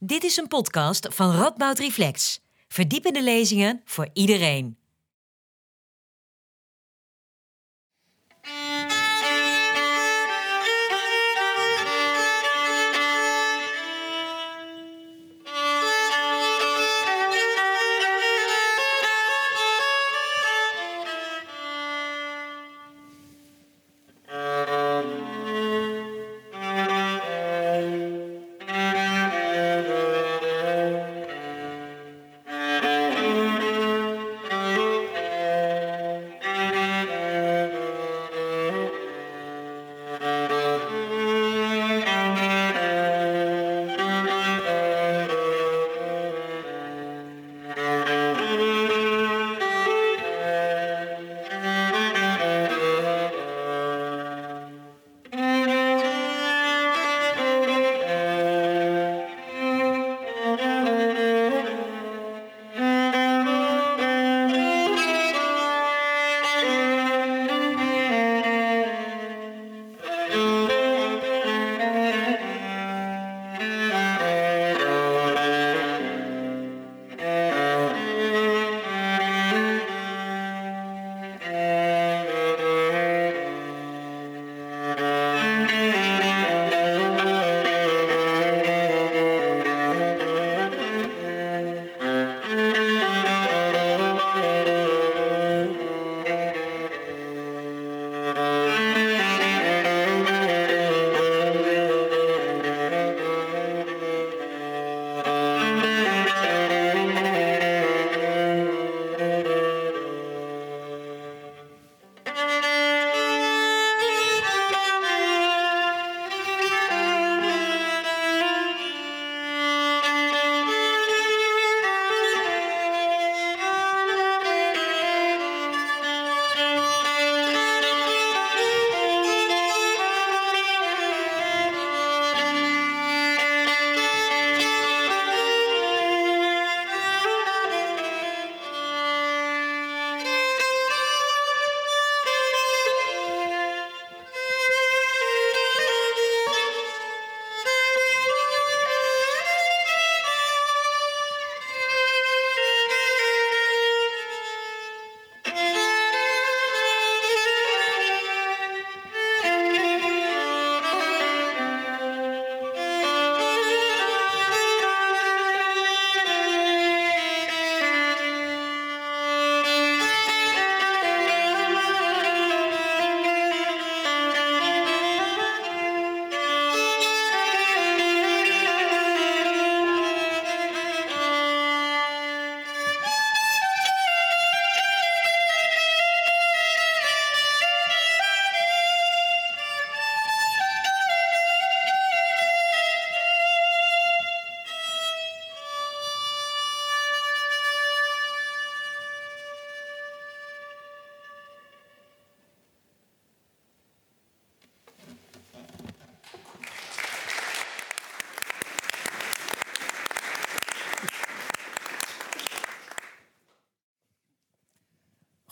Dit is een podcast van Radboud Reflex. Verdiepende lezingen voor iedereen.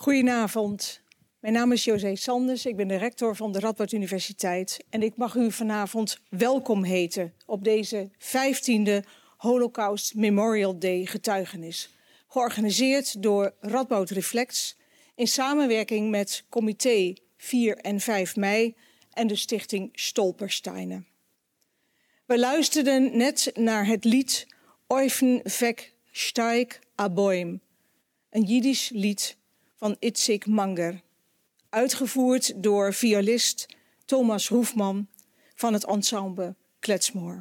Goedenavond. Mijn naam is José Sanders. Ik ben de rector van de Radboud Universiteit. En ik mag u vanavond welkom heten op deze 15e Holocaust Memorial Day getuigenis. Georganiseerd door Radboud Reflex in samenwerking met Comité 4 en 5 mei en de stichting Stolpersteinen. We luisterden net naar het lied Eufen Vek Steig Aboim, een Jiddisch lied van Itzik Manger. Uitgevoerd door violist Thomas Hoefman van het ensemble Kletsmoor.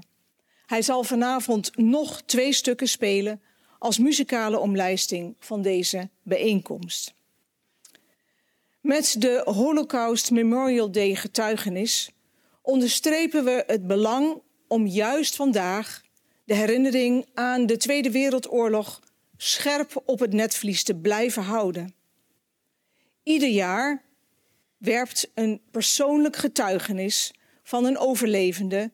Hij zal vanavond nog twee stukken spelen als muzikale omlijsting van deze bijeenkomst. Met de Holocaust Memorial Day getuigenis onderstrepen we het belang om juist vandaag de herinnering aan de Tweede Wereldoorlog scherp op het netvlies te blijven houden. Ieder jaar werpt een persoonlijk getuigenis van een overlevende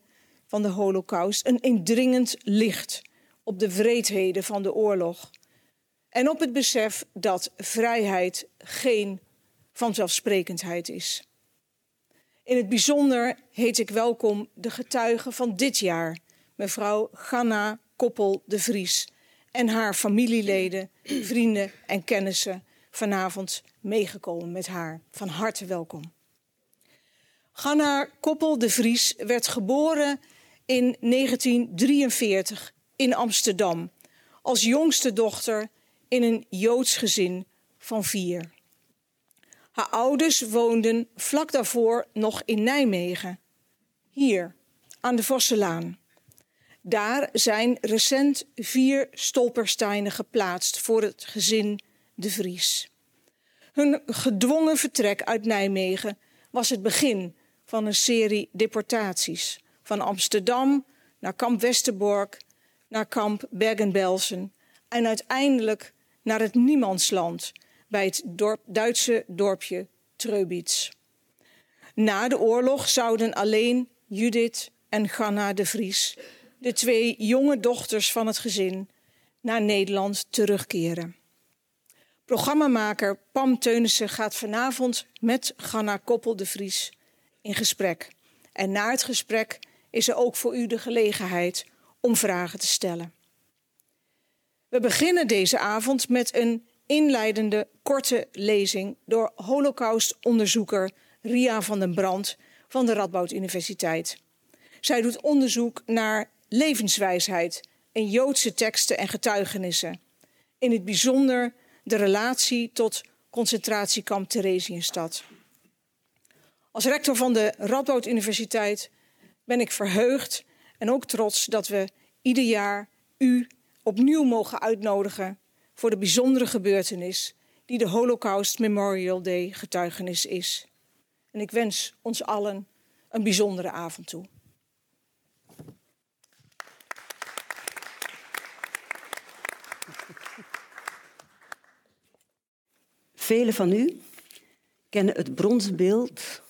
van de Holocaust een indringend licht op de wreedheden van de oorlog en op het besef dat vrijheid geen vanzelfsprekendheid is. In het bijzonder heet ik welkom de getuige van dit jaar, mevrouw Ganna Koppel de Vries en haar familieleden, vrienden en kennissen vanavond meegekomen met haar. Van harte welkom. Ganna Koppel de Vries werd geboren in 1943 in Amsterdam als jongste dochter in een Joods gezin van vier. Haar ouders woonden vlak daarvoor nog in Nijmegen, hier aan de Vosselaan. Daar zijn recent vier stolpersteinen geplaatst voor het gezin De Vries. Hun gedwongen vertrek uit Nijmegen was het begin van een serie deportaties. Van Amsterdam naar kamp Westerbork, naar kamp Bergen-Belsen en uiteindelijk naar het niemandsland bij het dorp, Duitse dorpje Treubitz. Na de oorlog zouden alleen Judith en Ganna de Vries, de twee jonge dochters van het gezin, naar Nederland terugkeren. Programmamaker Pam Teunissen gaat vanavond met Ganna Koppel de Vries in gesprek. En na het gesprek is er ook voor u de gelegenheid om vragen te stellen. We beginnen deze avond met een inleidende korte lezing door holocaustonderzoeker Ria van den Brand van de Radboud Universiteit. Zij doet onderzoek naar levenswijsheid in Joodse teksten en getuigenissen. In het bijzonder de relatie tot concentratiekamp Theresienstad. Als rector van de Radboud Universiteit ben ik verheugd en ook trots dat we ieder jaar u opnieuw mogen uitnodigen voor de bijzondere gebeurtenis die de Holocaust Memorial Day getuigenis is. En ik wens ons allen een bijzondere avond toe. Velen van u kennen het bronzen beeld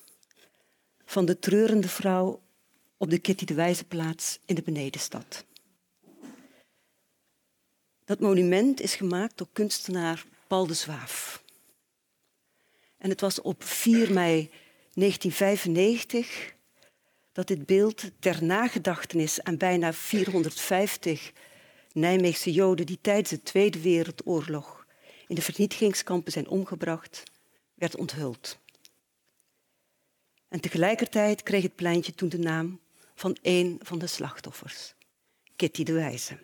van de treurende vrouw op de Kitty de Wijzeplaats in de Benedenstad. Dat monument is gemaakt door kunstenaar Paul de Zwaaf. En het was op 4 mei 1995 dat dit beeld ter nagedachtenis aan bijna 450 Nijmeegse Joden die tijdens de Tweede Wereldoorlog in de vernietigingskampen zijn omgebracht, werd onthuld. En tegelijkertijd kreeg het pleintje toen de naam van een van de slachtoffers, Kitty de Wijze.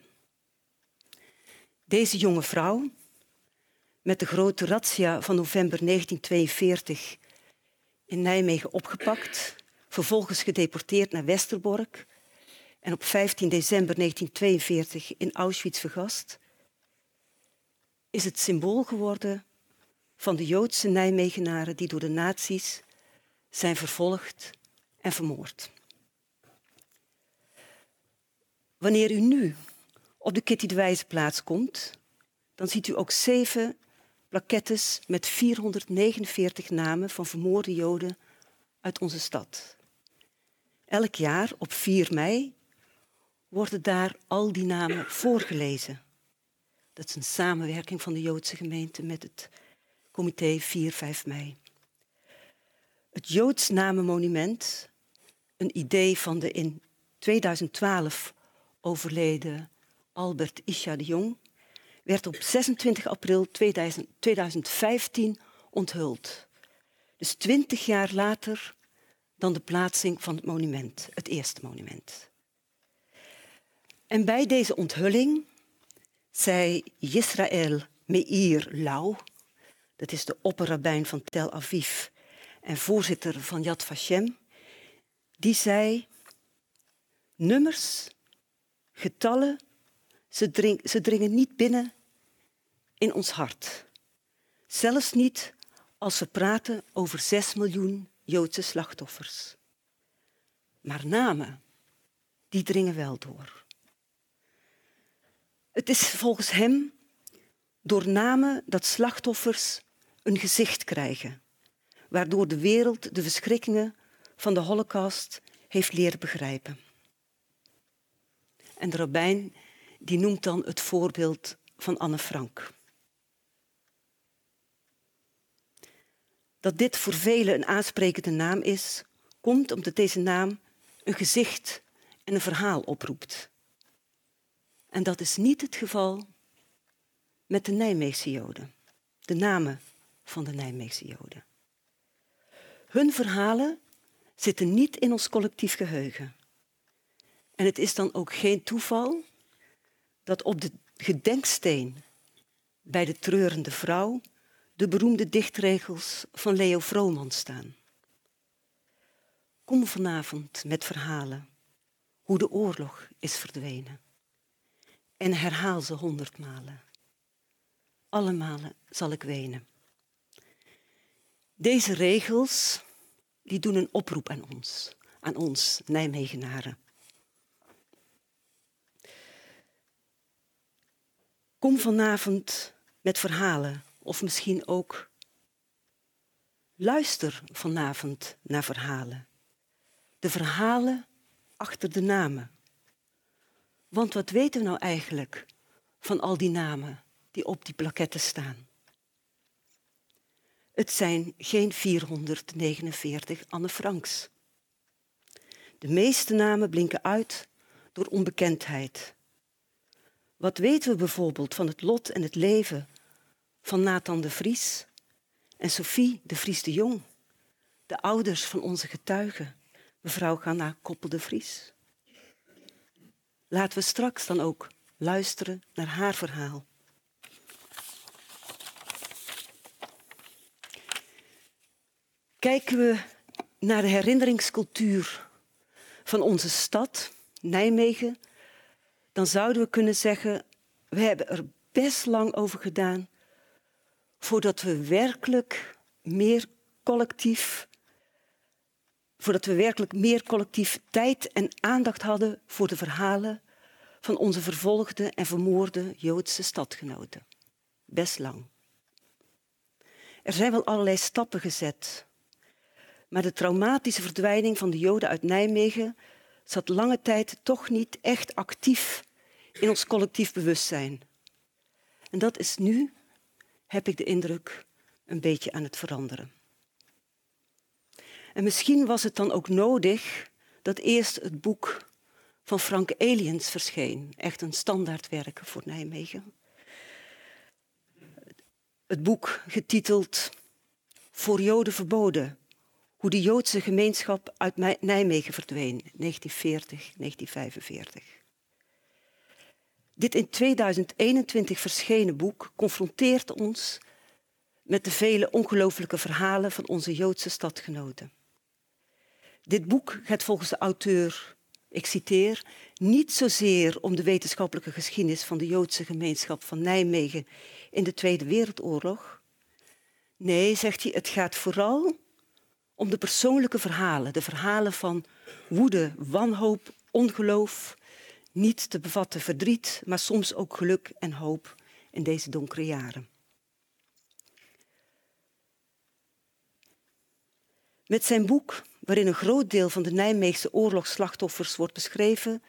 Deze jonge vrouw, met de grote razzia van november 1942 in Nijmegen opgepakt, vervolgens gedeporteerd naar Westerbork en op 15 december 1942 in Auschwitz vergast, is het symbool geworden van de Joodse Nijmegenaren die door de nazi's zijn vervolgd en vermoord. Wanneer u nu op de Kitty de Wijze plaats komt, dan ziet u ook zeven plakettes met 449 namen van vermoorde Joden uit onze stad. Elk jaar op 4 mei worden daar al die namen voorgelezen. Dat is een samenwerking van de Joodse gemeente met het comité 4-5 mei. Het Joods Namenmonument, een idee van de in 2012 overleden Albert Isha de Jong, werd op 26 april 2015 onthuld. Dus twintig jaar later dan de plaatsing van het monument, het eerste monument. En bij deze onthulling zei Yisrael Meir Lau, dat is de opperrabijn van Tel Aviv en voorzitter van Yad Vashem, die zei: Nummers, getallen, ze, ze dringen niet binnen in ons hart. Zelfs niet als we praten over zes miljoen Joodse slachtoffers. Maar namen, die dringen wel door. Het is volgens hem door namen dat slachtoffers een gezicht krijgen, waardoor de wereld de verschrikkingen van de Holocaust heeft leren begrijpen. En de rabbijn die noemt dan het voorbeeld van Anne Frank. Dat dit voor velen een aansprekende naam is, komt omdat deze naam een gezicht en een verhaal oproept. En dat is niet het geval met de Nijmeegse Joden, de namen van de Nijmeegse Joden. Hun verhalen zitten niet in ons collectief geheugen. En het is dan ook geen toeval dat op de gedenksteen bij de treurende vrouw de beroemde dichtregels van Leo Vrooman staan. Kom vanavond met verhalen hoe de oorlog is verdwenen. En herhaal ze honderd malen. Alle malen zal ik wenen. Deze regels die doen een oproep aan ons, aan ons Nijmegenaren. Kom vanavond met verhalen of misschien ook luister vanavond naar verhalen. De verhalen achter de namen. Want wat weten we nou eigenlijk van al die namen die op die plaketten staan? Het zijn geen 449 Anne Franks. De meeste namen blinken uit door onbekendheid. Wat weten we bijvoorbeeld van het lot en het leven van Nathan de Vries en Sophie de Vries de Jong, de ouders van onze getuigen, mevrouw Ganna Koppel de Vries? Laten we straks dan ook luisteren naar haar verhaal. Kijken we naar de herinneringscultuur van onze stad, Nijmegen, dan zouden we kunnen zeggen, we hebben er best lang over gedaan voordat we werkelijk meer collectief, voordat we werkelijk meer collectief tijd en aandacht hadden voor de verhalen van onze vervolgde en vermoorde Joodse stadgenoten. Best lang. Er zijn wel allerlei stappen gezet maar de traumatische verdwijning van de Joden uit Nijmegen zat lange tijd toch niet echt actief in ons collectief bewustzijn. En dat is nu, heb ik de indruk, een beetje aan het veranderen. En misschien was het dan ook nodig dat eerst het boek van Frank Eliens verscheen, echt een standaardwerk voor Nijmegen. Het boek getiteld Voor Joden verboden, hoe de Joodse gemeenschap uit Nijmegen verdween, 1940, 1945. Dit in 2021 verschenen boek confronteert ons met de vele ongelooflijke verhalen van onze Joodse stadgenoten. Dit boek gaat volgens de auteur, ik citeer, niet zozeer om de wetenschappelijke geschiedenis van de Joodse gemeenschap van Nijmegen in de Tweede Wereldoorlog. Nee, zegt hij, het gaat vooral om de persoonlijke verhalen, de verhalen van woede, wanhoop, ongeloof, niet te bevatten verdriet, maar soms ook geluk en hoop in deze donkere jaren. Met zijn boek, waarin een groot deel van de Nijmeegse oorlogsslachtoffers wordt beschreven,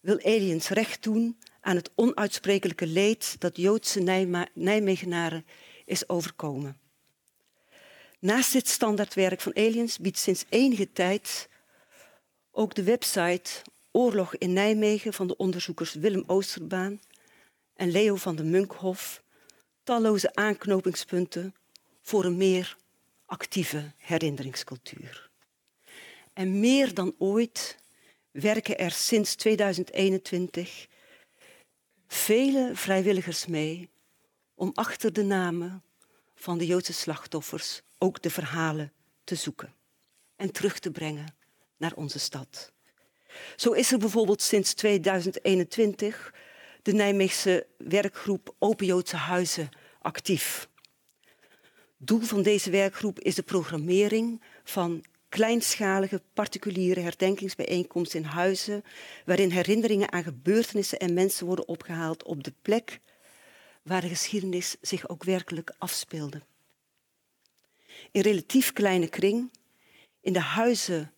wil Aliens recht doen aan het onuitsprekelijke leed dat Joodse Nijmegenaren is overkomen. Naast dit standaardwerk van Aliens biedt sinds enige tijd ook de website Oorlog in Nijmegen van de onderzoekers Willem Oosterbaan en Leo van de Munkhof talloze aanknopingspunten voor een meer actieve herinneringscultuur. En meer dan ooit werken er sinds 2021 vele vrijwilligers mee om achter de namen van de Joodse slachtoffers ook de verhalen te zoeken en terug te brengen naar onze stad. Zo is er bijvoorbeeld sinds 2021 de Nijmeegse werkgroep Open Joodse Huizen actief. Doel van deze werkgroep is de programmering van kleinschalige particuliere herdenkingsbijeenkomsten in huizen, waarin herinneringen aan gebeurtenissen en mensen worden opgehaald op de plek waar de geschiedenis zich ook werkelijk afspeelde in relatief kleine kring, in de huizen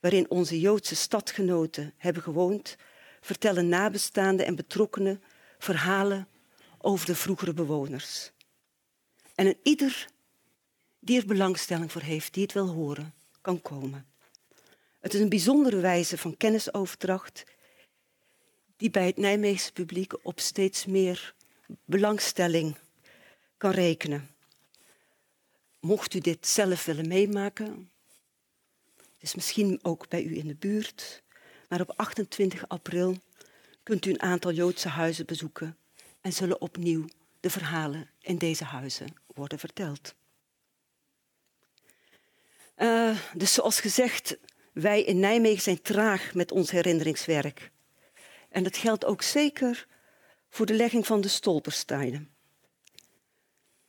waarin onze Joodse stadgenoten hebben gewoond, vertellen nabestaanden en betrokkenen verhalen over de vroegere bewoners. En een ieder die er belangstelling voor heeft, die het wil horen, kan komen. Het is een bijzondere wijze van kennisoverdracht die bij het Nijmeegse publiek op steeds meer belangstelling kan rekenen. Mocht u dit zelf willen meemaken, is misschien ook bij u in de buurt, maar op 28 april kunt u een aantal Joodse huizen bezoeken en zullen opnieuw de verhalen in deze huizen worden verteld. Uh, dus zoals gezegd, wij in Nijmegen zijn traag met ons herinneringswerk. En dat geldt ook zeker voor de legging van de stolpersteinen.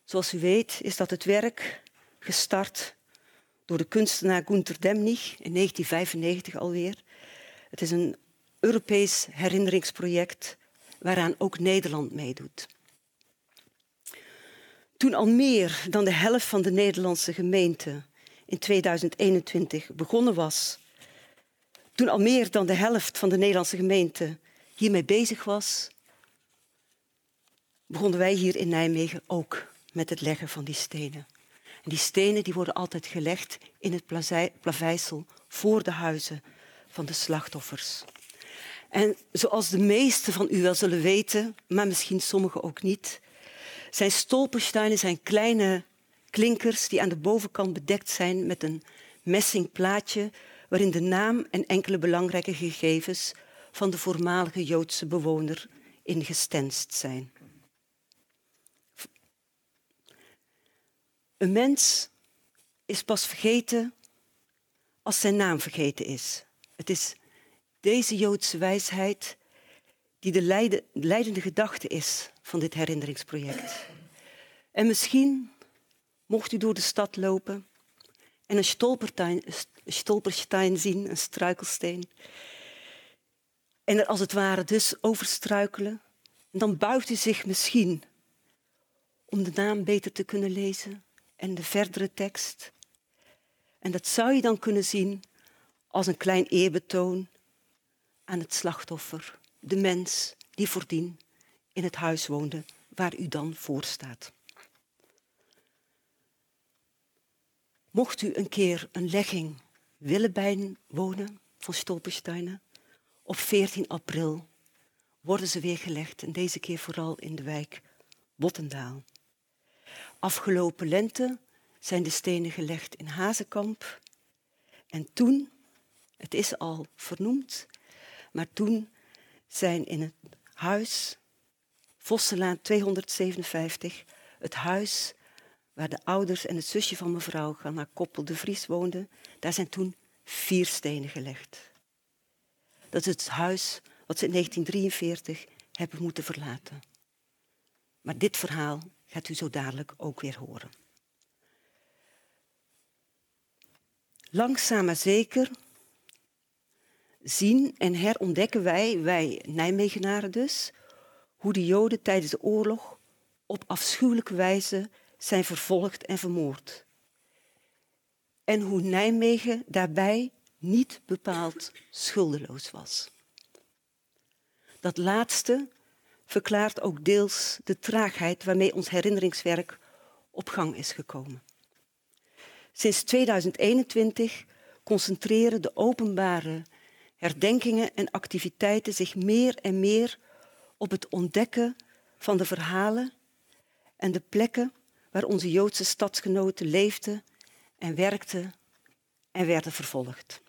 Zoals u weet is dat het werk gestart door de kunstenaar Gunther Demnig in 1995 alweer. Het is een Europees herinneringsproject waaraan ook Nederland meedoet. Toen al meer dan de helft van de Nederlandse gemeenten in 2021 begonnen was, toen al meer dan de helft van de Nederlandse gemeenten hiermee bezig was, begonnen wij hier in Nijmegen ook met het leggen van die stenen. En die stenen die worden altijd gelegd in het plaveisel voor de huizen van de slachtoffers. En zoals de meesten van u wel zullen weten, maar misschien sommigen ook niet, zijn stolpersteinen zijn kleine klinkers die aan de bovenkant bedekt zijn met een messingplaatje waarin de naam en enkele belangrijke gegevens van de voormalige Joodse bewoner ingestenst zijn. Een mens is pas vergeten als zijn naam vergeten is. Het is deze Joodse wijsheid die de leidende gedachte is van dit herinneringsproject. En misschien mocht u door de stad lopen en een stolperstein zien, een struikelsteen, en er als het ware dus over struikelen, en dan buigt u zich misschien om de naam beter te kunnen lezen en de verdere tekst. En dat zou je dan kunnen zien als een klein eerbetoon aan het slachtoffer, de mens die voordien in het huis woonde waar u dan voor staat. Mocht u een keer een legging willen bijwonen van Stolpersteinen, op 14 april worden ze weer gelegd en deze keer vooral in de wijk Bottendaal. Afgelopen lente zijn de stenen gelegd in Hazekamp en toen, het is al vernoemd, maar toen zijn in het huis, Vosselaan 257, het huis waar de ouders en het zusje van mevrouw Ganna Koppel de Vries woonden, daar zijn toen vier stenen gelegd. Dat is het huis wat ze in 1943 hebben moeten verlaten. Maar dit verhaal gaat u zo dadelijk ook weer horen. Langzaam maar zeker zien en herontdekken wij, wij Nijmegenaren dus, hoe de Joden tijdens de oorlog op afschuwelijke wijze zijn vervolgd en vermoord. En hoe Nijmegen daarbij niet bepaald schuldeloos was. Dat laatste verklaart ook deels de traagheid waarmee ons herinneringswerk op gang is gekomen. Sinds 2021 concentreren de openbare herdenkingen en activiteiten zich meer en meer op het ontdekken van de verhalen en de plekken waar onze Joodse stadsgenoten leefden en werkten en werden vervolgd.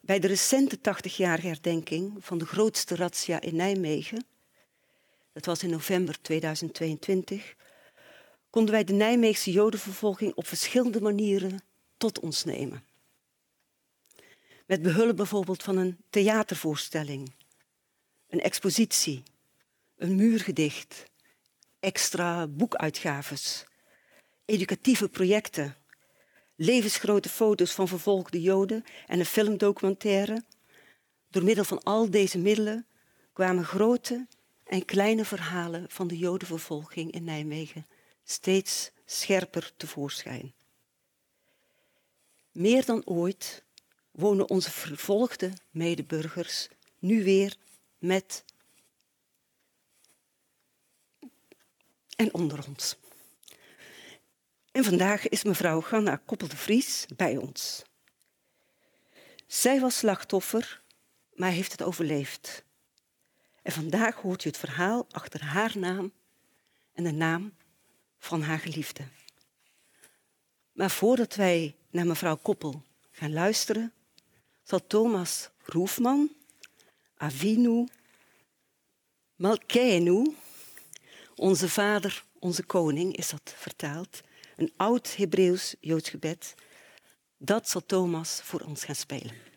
Bij de recente 80-jarige herdenking van de grootste razzia in Nijmegen, dat was in november 2022, konden wij de Nijmeegse Jodenvervolging op verschillende manieren tot ons nemen. Met behulp bijvoorbeeld van een theatervoorstelling, een expositie, een muurgedicht, extra boekuitgaves, educatieve projecten, levensgrote foto's van vervolgde Joden en een filmdocumentaire. Door middel van al deze middelen kwamen grote en kleine verhalen van de Jodenvervolging in Nijmegen steeds scherper tevoorschijn. Meer dan ooit wonen onze vervolgde medeburgers nu weer met en onder ons. En vandaag is mevrouw Ganna Koppel de Vries bij ons. Zij was slachtoffer, maar heeft het overleefd. En vandaag hoort u het verhaal achter haar naam en de naam van haar geliefde. Maar voordat wij naar mevrouw Koppel gaan luisteren, zal Thomas Roefman, Avinu, Malkeinu, onze vader, onze koning, is dat vertaald, een oud Hebreeuws Joods gebed, dat zal Thomas voor ons gaan spelen.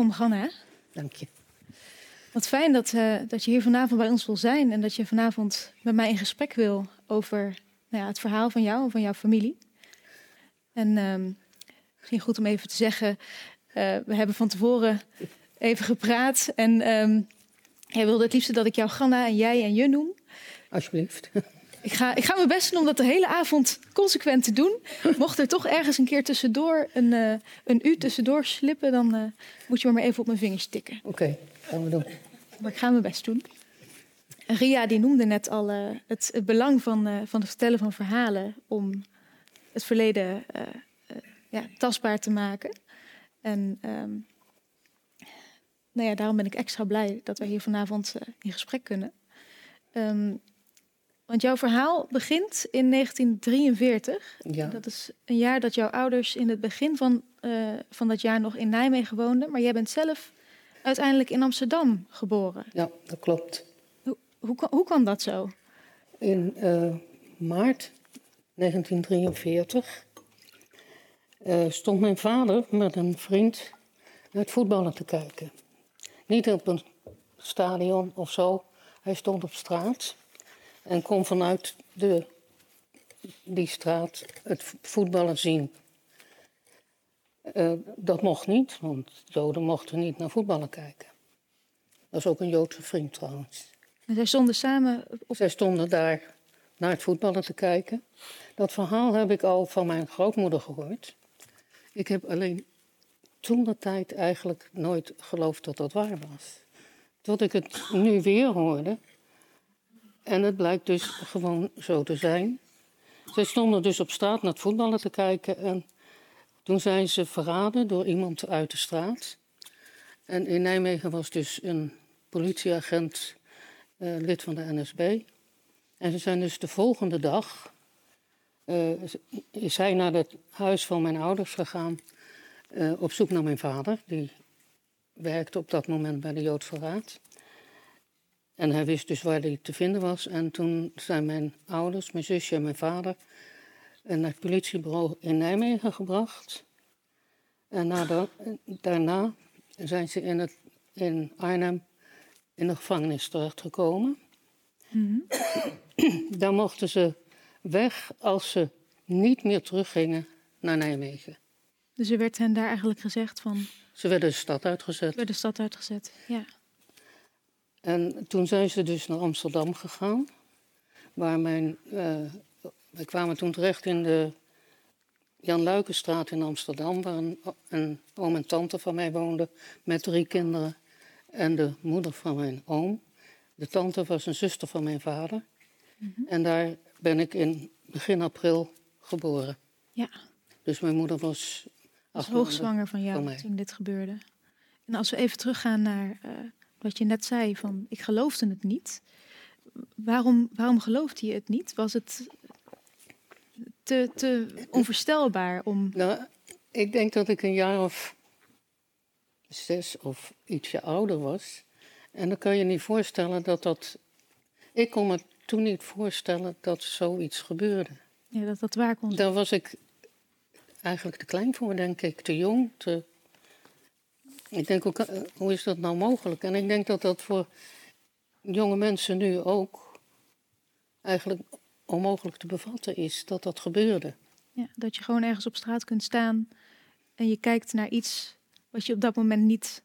Welkom, Ganna. Dank je. Wat fijn dat, uh, dat je hier vanavond bij ons wil zijn en dat je vanavond met mij in gesprek wil over nou ja, het verhaal van jou en van jouw familie. En uh, misschien goed om even te zeggen, uh, we hebben van tevoren even gepraat en um, jij wilde het liefste dat ik jou Ganna en jij en je noem. Alsjeblieft. Ik ga, ik ga mijn best doen om dat de hele avond consequent te doen. Mocht er toch ergens een keer tussendoor een, uh, een U tussendoor slippen, dan uh, moet je me maar even op mijn vingers tikken. Oké, okay, gaan we doen. Maar ik ga mijn best doen. Ria die noemde net al uh, het, het, belang van, van het vertellen van verhalen om het verleden ja, tastbaar te maken. En um, nou ja, daarom ben ik extra blij dat wij hier vanavond in gesprek kunnen. Um, want jouw verhaal begint in 1943. Ja. Dat is een jaar dat jouw ouders in het begin van, uh, van dat jaar nog in Nijmegen woonden. Maar jij bent zelf uiteindelijk in Amsterdam geboren. Ja, dat klopt. Hoe, hoe, hoe kwam dat zo? In uh, maart 1943. eh, stond mijn vader met een vriend naar het voetballen te kijken. Niet op een stadion of zo. Hij stond op straat en kon vanuit de, die straat het voetballen zien. Eh, dat mocht niet, want Joden mochten niet naar voetballen kijken. Dat is ook een Joodse vriend trouwens. En zij stonden samen op... Zij stonden daar naar het voetballen te kijken. Dat verhaal heb ik al van mijn grootmoeder gehoord. Ik heb alleen toen de tijd eigenlijk nooit geloofd dat dat waar was. Tot ik het nu weer hoorde. En het blijkt dus gewoon zo te zijn. Zij stonden dus op straat naar het voetballen te kijken. En toen zijn ze verraden door iemand uit de straat. En in Nijmegen was dus een politieagent uh, lid van de NSB. En ze zijn dus de volgende dag. Uh, is hij naar het huis van mijn ouders gegaan. Uh, op zoek naar mijn vader. Die werkte op dat moment bij de Joodse Raad. En hij wist dus waar hij te vinden was. En toen zijn mijn ouders, mijn zusje en mijn vader naar het politiebureau in Nijmegen gebracht. En de, daarna zijn ze in, het, in Arnhem in de gevangenis terechtgekomen. Mm Daar mochten ze weg als ze niet meer teruggingen naar Nijmegen. Dus er werd hen daar eigenlijk gezegd van... Ze werden de stad uitgezet. werden de stad uitgezet, ja. En toen zijn ze dus naar Amsterdam gegaan. Waar mijn... Uh, wij kwamen toen terecht in de Jan Luikenstraat in Amsterdam... waar een, een oom en tante van mij woonden met drie kinderen. En de moeder van mijn oom. De tante was een zuster van mijn vader. Mm -hmm. En daar ben ik in begin april geboren. Ja. Dus mijn moeder was... was hoogzwanger van jou van toen dit gebeurde. En als we even teruggaan naar uh, wat je net zei, van ik geloofde het niet. Waarom, waarom geloofde je het niet? Was het te, te onvoorstelbaar om... Nou, ik denk dat ik een jaar of zes of ietsje ouder was. En dan kan je niet voorstellen dat dat. Ik kon me toen niet voorstellen dat zoiets gebeurde. Ja, dat dat waar kon. Daar was ik eigenlijk te klein voor, denk ik, te jong. Te... Ik denk ook, eh, hoe is dat nou mogelijk? En ik denk dat dat voor jonge mensen nu ook eigenlijk onmogelijk te bevatten is dat dat gebeurde. Ja, dat je gewoon ergens op straat kunt staan en je kijkt naar iets wat je op dat moment niet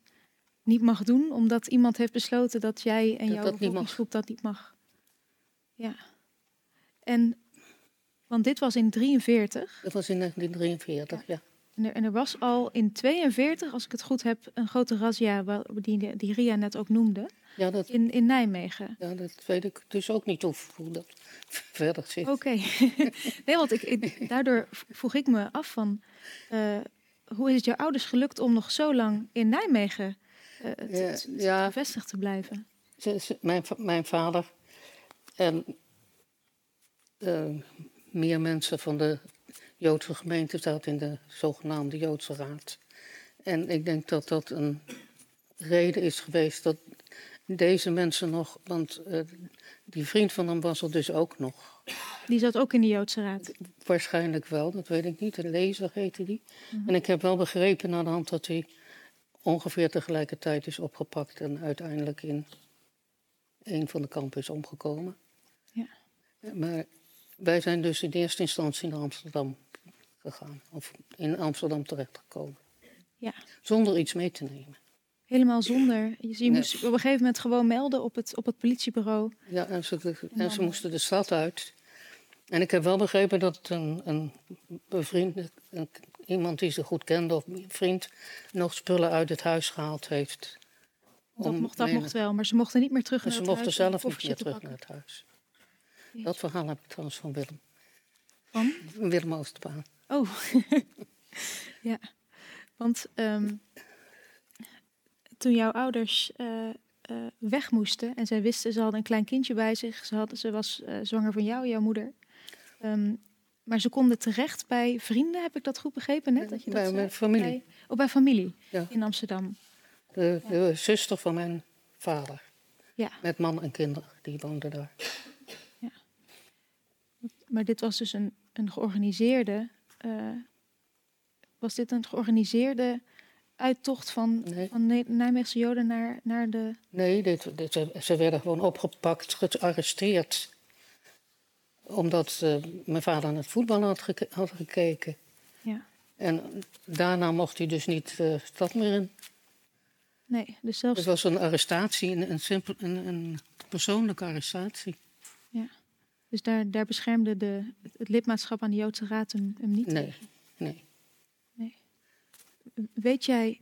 niet mag doen, omdat iemand heeft besloten dat jij en dat jouw bevolkingsgroep dat niet mag. Ja. En, want dit was in 43. Dat was in 1943, ja. En, er, en er, was al in 42, als ik het goed heb, een grote razzia die, die Ria net ook noemde. Ja, dat, in, in Nijmegen. Ja, dat weet ik dus ook niet hoe, hoe dat verder zit. Oké. nee, want ik, ik, daardoor vroeg ik me af van... Uh, hoe is het jouw ouders gelukt om nog zo lang in Nijmegen uh, te, ja, gevestigd te blijven? Mijn, mijn vader en uh, meer mensen van de Joodse gemeente zaten in de zogenaamde Joodse Raad. En ik denk dat dat een reden is geweest dat deze mensen nog, want uh, die vriend van hem was er dus ook nog. Die zat ook in de Joodse Raad? Waarschijnlijk wel, dat weet ik niet. Een lezer heette die. Mm -hmm. En ik heb wel begrepen na de hand dat hij ongeveer tegelijkertijd is opgepakt en uiteindelijk in een van de kampen is omgekomen. Ja. Maar wij zijn dus in eerste instantie naar Amsterdam gegaan, of in Amsterdam terechtgekomen. Ja. Zonder iets mee te nemen. Helemaal zonder. Je, je moest op een gegeven moment gewoon melden op het, op het politiebureau. Ja, en ze, en ze moesten de stad uit. En ik heb wel begrepen dat een, een bevriend, een, iemand die ze goed kende of vriend, nog spullen uit het huis gehaald heeft. Dat, mocht, dat mocht wel, maar ze mochten niet meer terug naar het huis. Ze mochten zelf niet meer terug naar het huis. Dat verhaal heb ik trouwens van Willem. Van? Willem Oosterbaan. Oh, ja. Want um, toen jouw ouders uh, uh, weg moesten en zij wisten, ze hadden een klein kindje bij zich, ze, hadden, ze was uh, zwanger van jou, jouw moeder. Um, maar ze konden terecht bij vrienden, heb ik dat goed begrepen net? Dat je bij dat mijn familie. Bij, oh, bij familie ja. in Amsterdam. De, de ja. zuster van mijn vader. Ja. Met man en kinderen, die woonden daar. Ja. Maar dit was dus een, een georganiseerde uh, was dit een georganiseerde uittocht van, Nee. van Nijmeegse Joden naar, naar de. Nee, dit, dit- ze- werden gewoon opgepakt, gearresteerd. Omdat eh, mijn vader naar het voetbal had, geke- had gekeken. Ja. En daarna mocht hij dus niet de stad meer in. Nee, dus zelfs. Het was een arrestatie, een, een, simpel, een, een persoonlijke arrestatie. Dus daar, daar beschermde de, het lidmaatschap aan de Joodse Raad hem, hem niet. Nee, nee. Weet jij,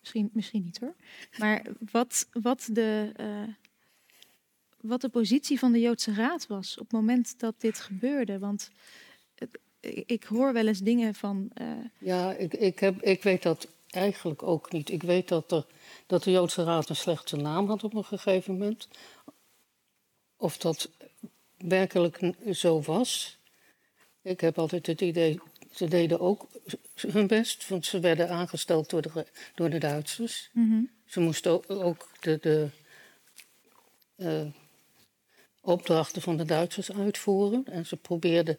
misschien, misschien niet hoor, maar wat, wat, de, eh, wat de positie van de Joodse Raad was op het moment dat dit gebeurde? Want ik- ik hoor wel eens dingen van. eh, Ja, ik, ik, heb, ik weet dat eigenlijk ook niet. Ik weet dat, er, dat de Joodse Raad een slechte naam had op een gegeven moment. Of dat werkelijk zo was. Ik heb altijd het idee, ze deden ook hun best, want ze werden aangesteld door de, door de Duitsers. mhm, Ze moesten ook- de, de eh, opdrachten van de Duitsers uitvoeren. En ze probeerden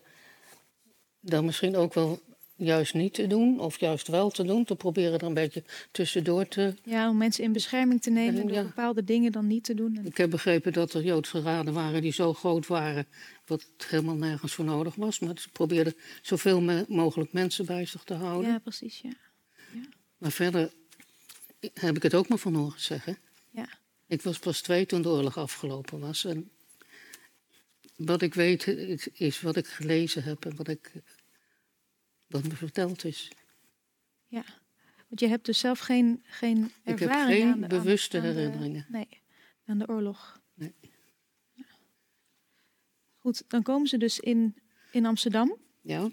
dat misschien ook wel juist niet te doen, of juist wel te doen. Te proberen er een beetje tussendoor te. ja, om mensen in bescherming te nemen En door ja. bepaalde dingen dan niet te doen. En- Ik heb begrepen dat er Joodse raden waren die zo groot waren. wat helemaal nergens voor nodig was. Maar ze probeerden zoveel me- mogelijk mensen bij zich te houden. ja, precies, ja. Maar verder heb ik het ook maar van horen zeggen. Ja. Ik was pas twee toen de oorlog afgelopen was. En wat ik weet is wat ik gelezen heb en wat, ik, wat me verteld is. Want je hebt dus zelf geen, geen Ik heb geen aan- bewuste aan de- herinneringen. nee, aan de oorlog. Nee. Ja. Goed, dan komen ze dus in, in Amsterdam. Ja,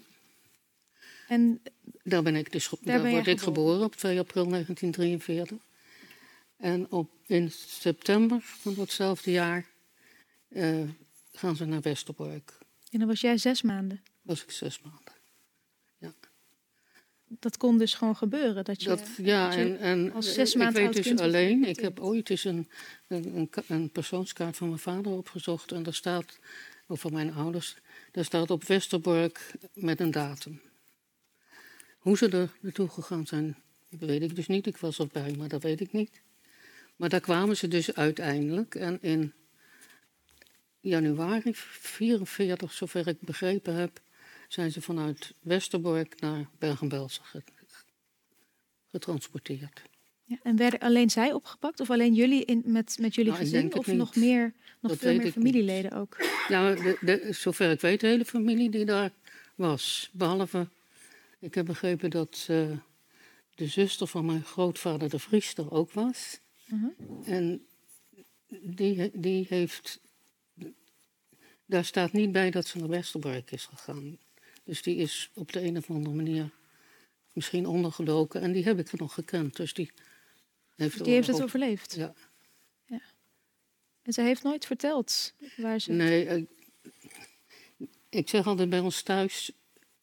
En daar ben ik dus Daar word ik geboren. geboren op 2 april 1943. En op, in september van datzelfde jaar eh, gaan ze naar Westerbork. En dan was jij zes maanden. Was ik zes maanden. Dat kon dus gewoon gebeuren. Dat je, Dat, ja, dat je en, en als zes ik maanden weet oud dus alleen, ik heb ooit eens een, een persoonskaart van mijn vader opgezocht en daar staat, of van mijn ouders, daar staat op Westerbork met een datum. Hoe ze er naartoe gegaan zijn, weet ik dus niet. Ik was erbij, maar dat weet ik niet. Maar daar kwamen ze dus uiteindelijk en in januari 44, zover ik begrepen heb, zijn ze vanuit Westerbork naar Bergen-Belsen ge- getransporteerd. ja, en werden alleen zij opgepakt? Of alleen jullie in, met, met jullie Nou, gezin? Of niet. nog, meer, nog Dat veel meer niet. familieleden ook? Ja, de, de, zover ik weet, de hele familie die daar was. Behalve, ik heb begrepen dat eh, de zuster van mijn grootvader de Vries er ook was. Mhm. En die, die heeft. Daar staat niet bij dat ze naar Westerbork is gegaan. Dus die is op de een of andere manier misschien ondergedoken. En die heb ik nog gekend. Dus die heeft, de Die heeft het overleefd. Ja. En zij heeft nooit verteld waar ze... Nee, ik, ik zeg altijd bij ons thuis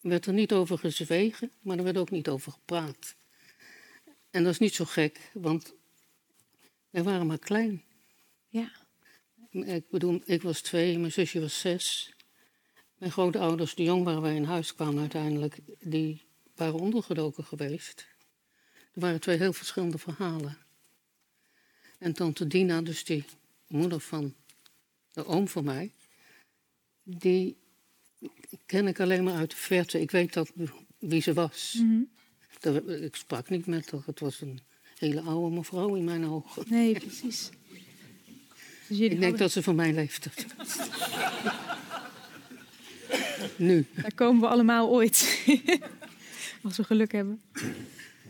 werd er niet over gezwegen, maar er werd ook niet over gepraat. En dat is niet zo gek, want wij waren maar klein. Ja. Ik bedoel, ik was twee, mijn zusje was zes. Mijn grootouders, die jong waren wij in huis kwamen uiteindelijk, die waren ondergedoken geweest. Er waren twee heel verschillende verhalen. En tante Dina, dus die moeder van de oom van mij, die ken ik alleen maar uit de verte. Ik weet dat, wie ze was. Mhm. Ik sprak niet met haar. Het was een hele oude mevrouw in mijn ogen. Nee, precies. Dus Ik denk hadden- dat ze van mijn leeftijd was. nu. Daar komen we allemaal ooit. Als we geluk hebben.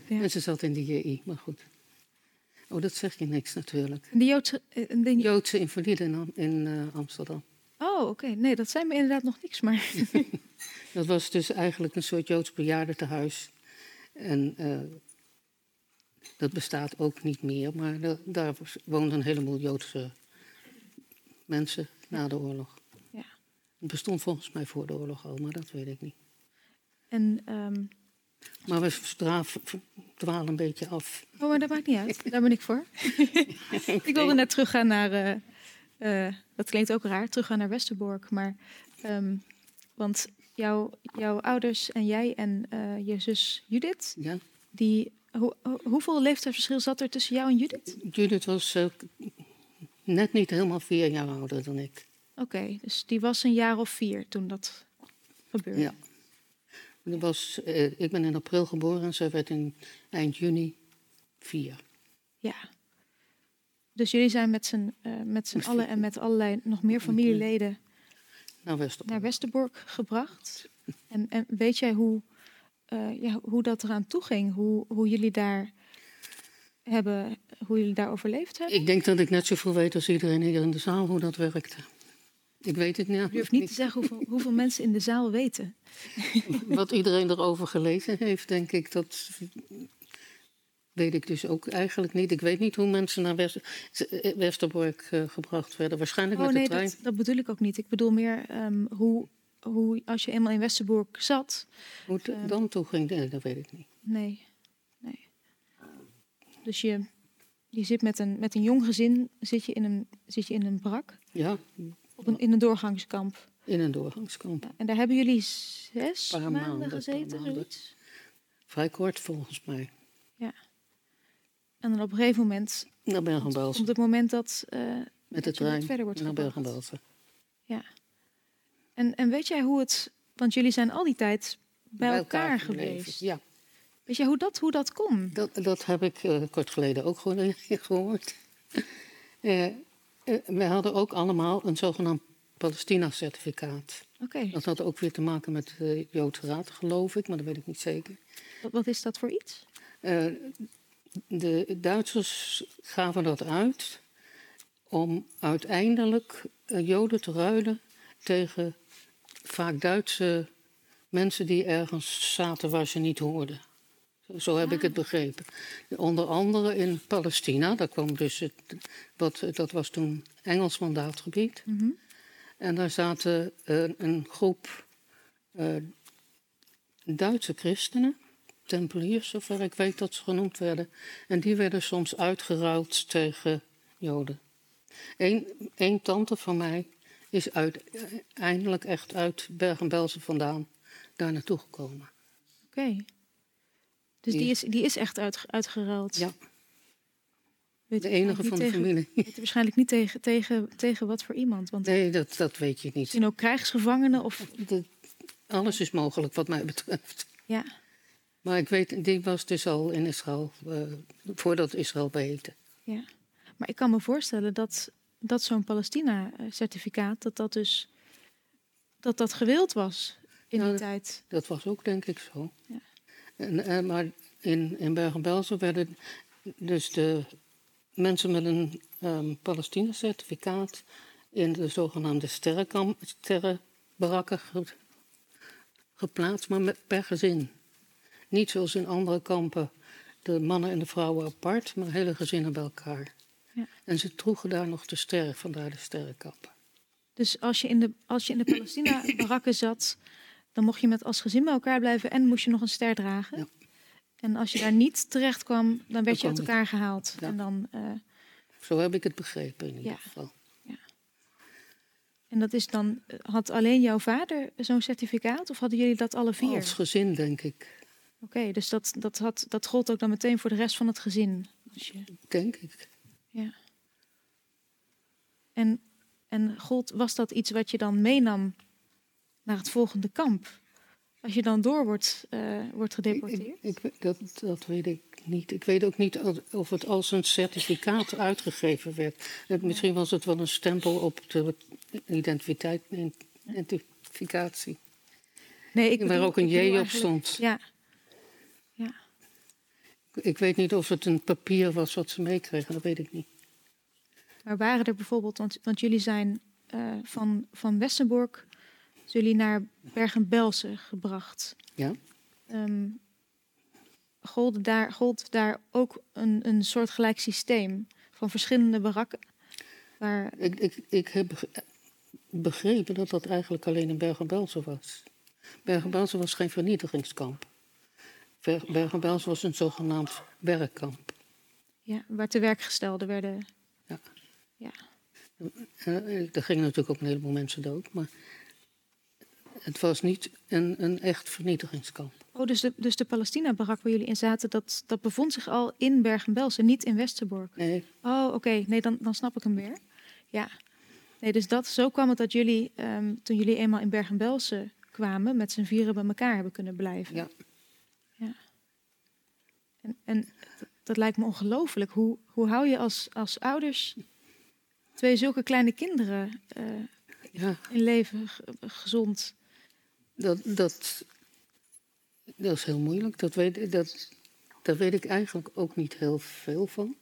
Ja. En ze zat in de JI, maar goed. Oh, dat zeg je niks natuurlijk. De Joodse... eh, de- Joodse invalide in, eh, Amsterdam. Oh, oké. Nee, dat zijn me inderdaad nog niks, maar... Dat was dus eigenlijk een soort Joods bejaardentehuis. En eh, dat bestaat ook niet meer, maar da- daar woonden een heleboel Joodse mensen na de oorlog. Het bestond volgens mij voor de oorlog al, maar dat weet ik niet. En, ehm, Maar we dwalen een beetje af. oh, maar dat maakt niet uit. Daar ben ik voor. ik wilde net teruggaan naar... eh, eh, dat klinkt ook raar, teruggaan naar Westerbork. Maar, ehm, want jouw, jouw ouders en jij en eh, je zus Judith. Ja. Die, hoe, hoe- hoeveel leeftijdsverschil zat er tussen jou en Judith? Judith was net niet helemaal vier jaar ouder dan ik. Oké, dus die was een jaar of vier toen dat gebeurde. Ja. Die was, eh, ik ben in april geboren en zij werd in eind juni vier. Ja. Dus jullie zijn met z'n eh, met allen en met allerlei nog meer familieleden Naar Westerbork. naar Westerbork gebracht. En, en weet jij hoe, eh, ja, hoe dat eraan toe ging? Hoe, hoe jullie daar hebben, hoe jullie daar overleefd hebben? Ik denk dat ik net zoveel weet als iedereen hier in de zaal hoe dat werkte. Ik weet het niet. Je hoeft niet te zeggen hoeveel, hoeveel mensen in de zaal weten. Wat iedereen erover gelezen heeft, denk ik, dat weet ik dus ook eigenlijk niet. Ik weet niet hoe mensen naar West- eh, Westerbork eh, gebracht werden. Waarschijnlijk Oh met nee, de trein. dat, dat bedoel ik ook niet. Ik bedoel meer ehm, hoe, hoe, als je eenmaal in Westerbork zat. Hoe het dan toe ging, nee, dat weet ik niet. Nee, nee. Dus je, je zit met een, met een jong gezin, zit je in een, zit je in een brak, Ja, op een, in een doorgangskamp. in een doorgangskamp. Ja, en daar hebben jullie zes Paar maanden, gezeten, maanden. zoiets. Vrij kort volgens mij. En dan op een gegeven moment Naar Bergen-Belsen. komt het moment dat, eh, Met de je trein verder wordt naar. Bergen-Belsen. En, en weet jij hoe het, want jullie zijn al die tijd bij, elkaar, geweest. Ja, Weet jij hoe dat, hoe dat kon? dat, dat heb ik eh, kort geleden ook gewoon gehoord. Eh, eh, wij hadden ook allemaal een zogenaamd Palestina-certificaat. Dat had ook weer te maken met de Joodse Raad, geloof ik, maar dat weet ik niet zeker. wat, wat is dat voor iets? Eh, de Duitsers gaven dat uit om uiteindelijk eh, Joden te ruilen tegen vaak Duitse mensen die ergens zaten waar ze niet hoorden. Zo- heb ik het begrepen. Onder andere in Palestina, daar kwam dus het, wat, dat was toen Engels mandaatgebied. Mhm. En daar zaten eh, een groep eh, Duitse christenen, tempeliers, zover ik weet dat ze genoemd werden. En die werden soms uitgeruild tegen Joden. Eén één tante van mij is uiteindelijk echt uit Bergen-Belsen vandaan daar naartoe gekomen. Oké. Dus die Die- is, die is echt uit, uitgeruild. Ja, Weet de enige van de tegen- familie. weet waarschijnlijk niet tegen, tegen, tegen wat voor iemand. Want Nee, dat, dat weet je niet. misschien ook krijgsgevangenen of... Dat- alles is mogelijk wat mij betreft. Ja, Maar ik weet, die was dus al in Israël, eh, voordat Israël beheette. ja. Maar ik kan me voorstellen dat, dat zo'n Palestina-certificaat... dat dat dus... dat dat gewild was in die tijd. Dat was ook denk ik zo. Ja. En, en, maar in, in Bergen-Belsen werden dus de mensen met een ehm Palestina-certificaat in de zogenaamde sterrenkam, sterrenbarakken ge- geplaatst, maar met, per gezin. Niet zoals in andere kampen, de mannen en de vrouwen apart, maar hele gezinnen bij elkaar. Ja. En ze droegen daar nog de sterren, vandaar de sterrenkampen. Dus als je in de, als je in de Palestina-barakken zat... dan mocht je met als gezin bij elkaar blijven... en moest je nog een ster dragen. Ja. En als je daar niet terecht kwam, dan werd je uit niet. elkaar gehaald. Ja. En dan... eh, Zo heb ik het begrepen in ieder Ja. geval. En dat is dan, had alleen jouw vader zo'n certificaat of hadden jullie dat alle vier? Als gezin, denk ik. Oké, dus dat, dat, had, dat gold ook dan meteen voor de rest van het gezin. Als je, Denk ik. ja. En, en gold, was dat iets wat je dan meenam naar het volgende kamp? Als je dan door wordt, eh, wordt gedeporteerd? Ik, dat, dat weet ik niet. Ik weet ook niet of- het als een certificaat uitgegeven werd. Het- Misschien was het wel een stempel op de identiteit, identificatie. nee, ik Waar ook een J op stond. Ja, ja. Ik weet niet of het een papier was wat ze meekregen, dat weet ik niet. Maar waren er bijvoorbeeld, want, want jullie zijn eh, van, van Westerbork, jullie naar Bergen-Belsen gebracht. Ja? Ehm gold, daar, gold daar ook een, een soortgelijk systeem van verschillende barakken? Waar, Ik, ik, ik heb beg- begrepen dat dat eigenlijk alleen in Bergen-Belsen was. Bergen-Belsen was geen vernietigingskamp. Ver- Bergen-Belsen was een zogenaamd werkkamp. ja, waar te werk gestelden werden. Ja. Ja. Eh, er gingen natuurlijk ook een heleboel mensen dood. Maar het was niet een, een echt vernietigingskamp. Oh, dus de, dus de Palestina-barak waar jullie in zaten, dat, dat bevond zich al in Bergen-Belsen, niet in Westerbork. Nee, Oh, oké. Nee, dan, dan snap ik hem weer. Ja. Nee, dus dat, zo kwam het dat jullie, ehm, toen jullie eenmaal in Bergen-Belsen kwamen, met z'n vieren bij elkaar hebben kunnen blijven. Ja. ja. En, en dat, lijkt me ongelooflijk. Hoe, hoe hou je als, als ouders twee zulke kleine kinderen eh, ja in leven ge- gezond? Dat, dat, dat is heel moeilijk. Dat weet, dat, daar weet ik eigenlijk ook niet heel veel van.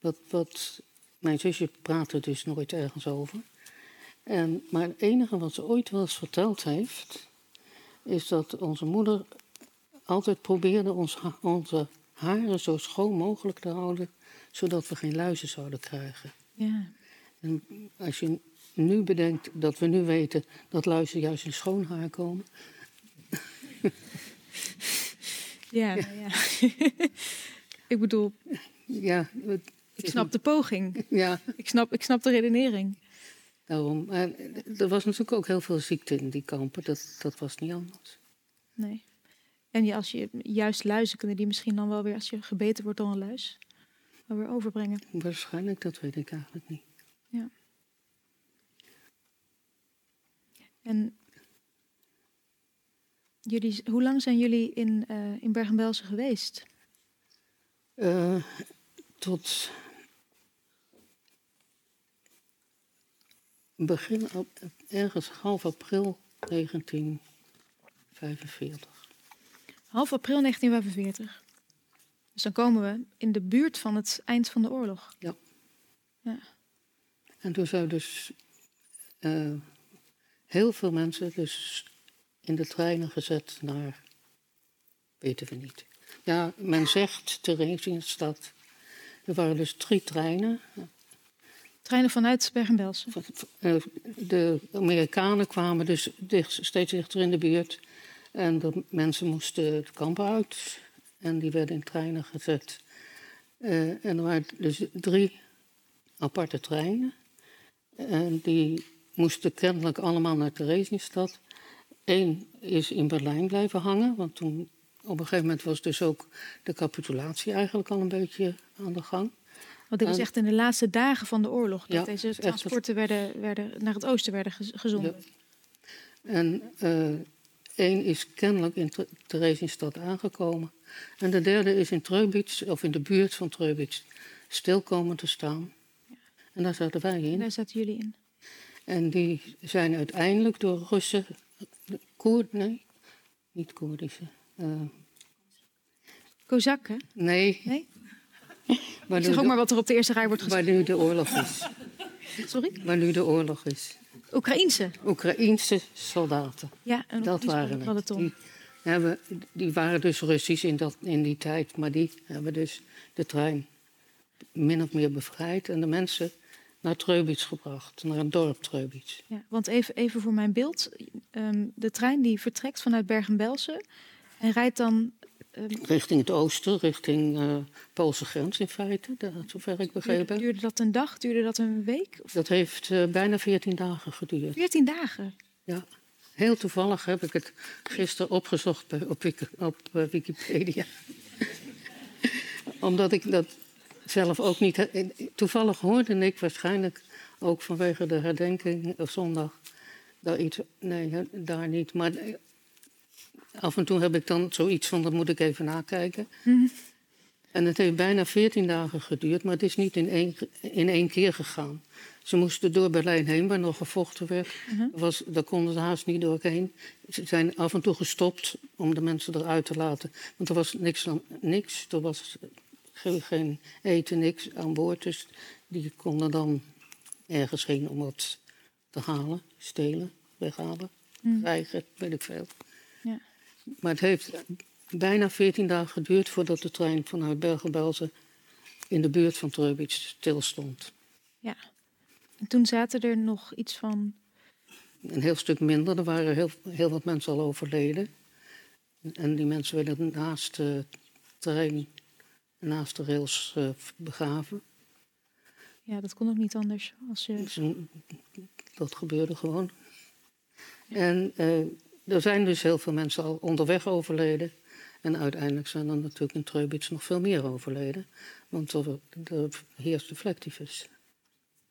Wat, wat, mijn zusje praat er dus nooit ergens over. En, maar het enige wat ze ooit wel eens verteld heeft, is dat onze moeder altijd probeerde ons, onze haren zo schoon mogelijk te houden, zodat we geen luizen zouden krijgen. Ja. En als je nu bedenkt dat we nu weten dat luizen juist in schoon haar komen, Ja, nou ja. ik bedoel, ja, het ik snap de poging. Ja, Ik snap, ik snap de redenering. daarom. Er was natuurlijk ook heel veel ziekte in die kampen. Dat, dat was niet anders. Nee. En als je juist luizen kunnen die misschien dan wel weer, als je gebeten wordt door een luis, wel weer overbrengen. Waarschijnlijk, dat weet ik eigenlijk niet. En jullie, hoe lang zijn jullie in, eh in Bergen-Belsen geweest? Eh, tot begin, op- ergens half april 1945. Half april 1945. Dus dan komen we in de buurt van het eind van de oorlog. En toen zijn dus eh, heel veel mensen dus in de treinen gezet naar, weten we niet. Ja, men zegt Theresienstad. Er waren dus drie treinen. Treinen vanuit Bergen-Belsen. Eh, De Amerikanen kwamen dus steeds dichter in de buurt. En de mensen moesten het kamp uit. En die werden in treinen gezet. Eh, en er waren dus drie aparte treinen. En die moesten kennelijk allemaal naar Theresienstad. Eén is in Berlijn blijven hangen. Want toen op een gegeven moment was dus ook de capitulatie eigenlijk al een beetje aan de gang. Want dit was En- echt in de laatste dagen van de oorlog. Dat Ja, deze echt transporten werden, werden naar het oosten werden gez- gezonden. Ja. En eh, één is kennelijk in Theresienstad aangekomen. En de derde is in Treubitz, of in de buurt van Treubitz, stil komen te staan. En daar zaten wij En in. daar zaten jullie in. En die zijn uiteindelijk door Russen, Koerd, nee, niet Koerdische. eh, Kozakken? nee, Nee? zeg ook de, maar wat er op de eerste rij wordt gezegd. waar nu de oorlog is. Sorry? Waar nu de oorlog is. Oekraïense. Oekraïense soldaten. Ja, een Dat waren het. Die, hebben, die waren dus Russisch in, dat, in die tijd, maar die hebben dus de trein min of meer bevrijd en de mensen naar Treubitz gebracht, naar het dorp Treubitz. Ja, want even, even voor mijn beeld. Ehm, de trein die vertrekt vanuit Bergen-Belsen en rijdt dan... ehm, Richting het oosten, richting eh Poolse grens in feite, dat, zover ik begrepen duurde, heb. duurde dat een dag? Duurde dat een week? Of Dat heeft eh, bijna 14 dagen geduurd. 14 dagen? Ja. Heel toevallig heb ik het gisteren opgezocht op eh, Wikipedia. Omdat ik dat zelf ook niet. Toevallig hoorde ik waarschijnlijk ook vanwege de herdenking op zondag. Daar iets. Nee, daar niet. Maar eh, af en toe heb ik dan zoiets van: dat moet ik even nakijken. En het heeft bijna 14 dagen geduurd, maar het is niet in één, in één keer gegaan. Ze moesten door Berlijn heen, waar nog gevochten werd. Was, daar konden ze haast niet doorheen. Ze zijn af en toe gestopt om de mensen eruit te laten. Want er was niks, niks er was geen eten, niks aan boord. Dus die konden dan ergens heen om wat te halen, stelen, weghalen, krijgen, weet ik veel. Ja. Maar het heeft bijna 14 dagen geduurd voordat de trein vanuit Bergen-Belsen in de buurt van Treubitz stilstond. Ja. En toen zaten er nog iets van... Een heel stuk minder, er waren heel, heel wat mensen al overleden. En die mensen werden naast de trein, naast de rails eh, begraven. Ja, dat kon ook niet anders. Als je... Dus, dat gebeurde gewoon. En eh, er zijn dus heel veel mensen al onderweg overleden. En uiteindelijk zijn er natuurlijk in Treubitz nog veel meer overleden. Want er, er heerste vlektyfus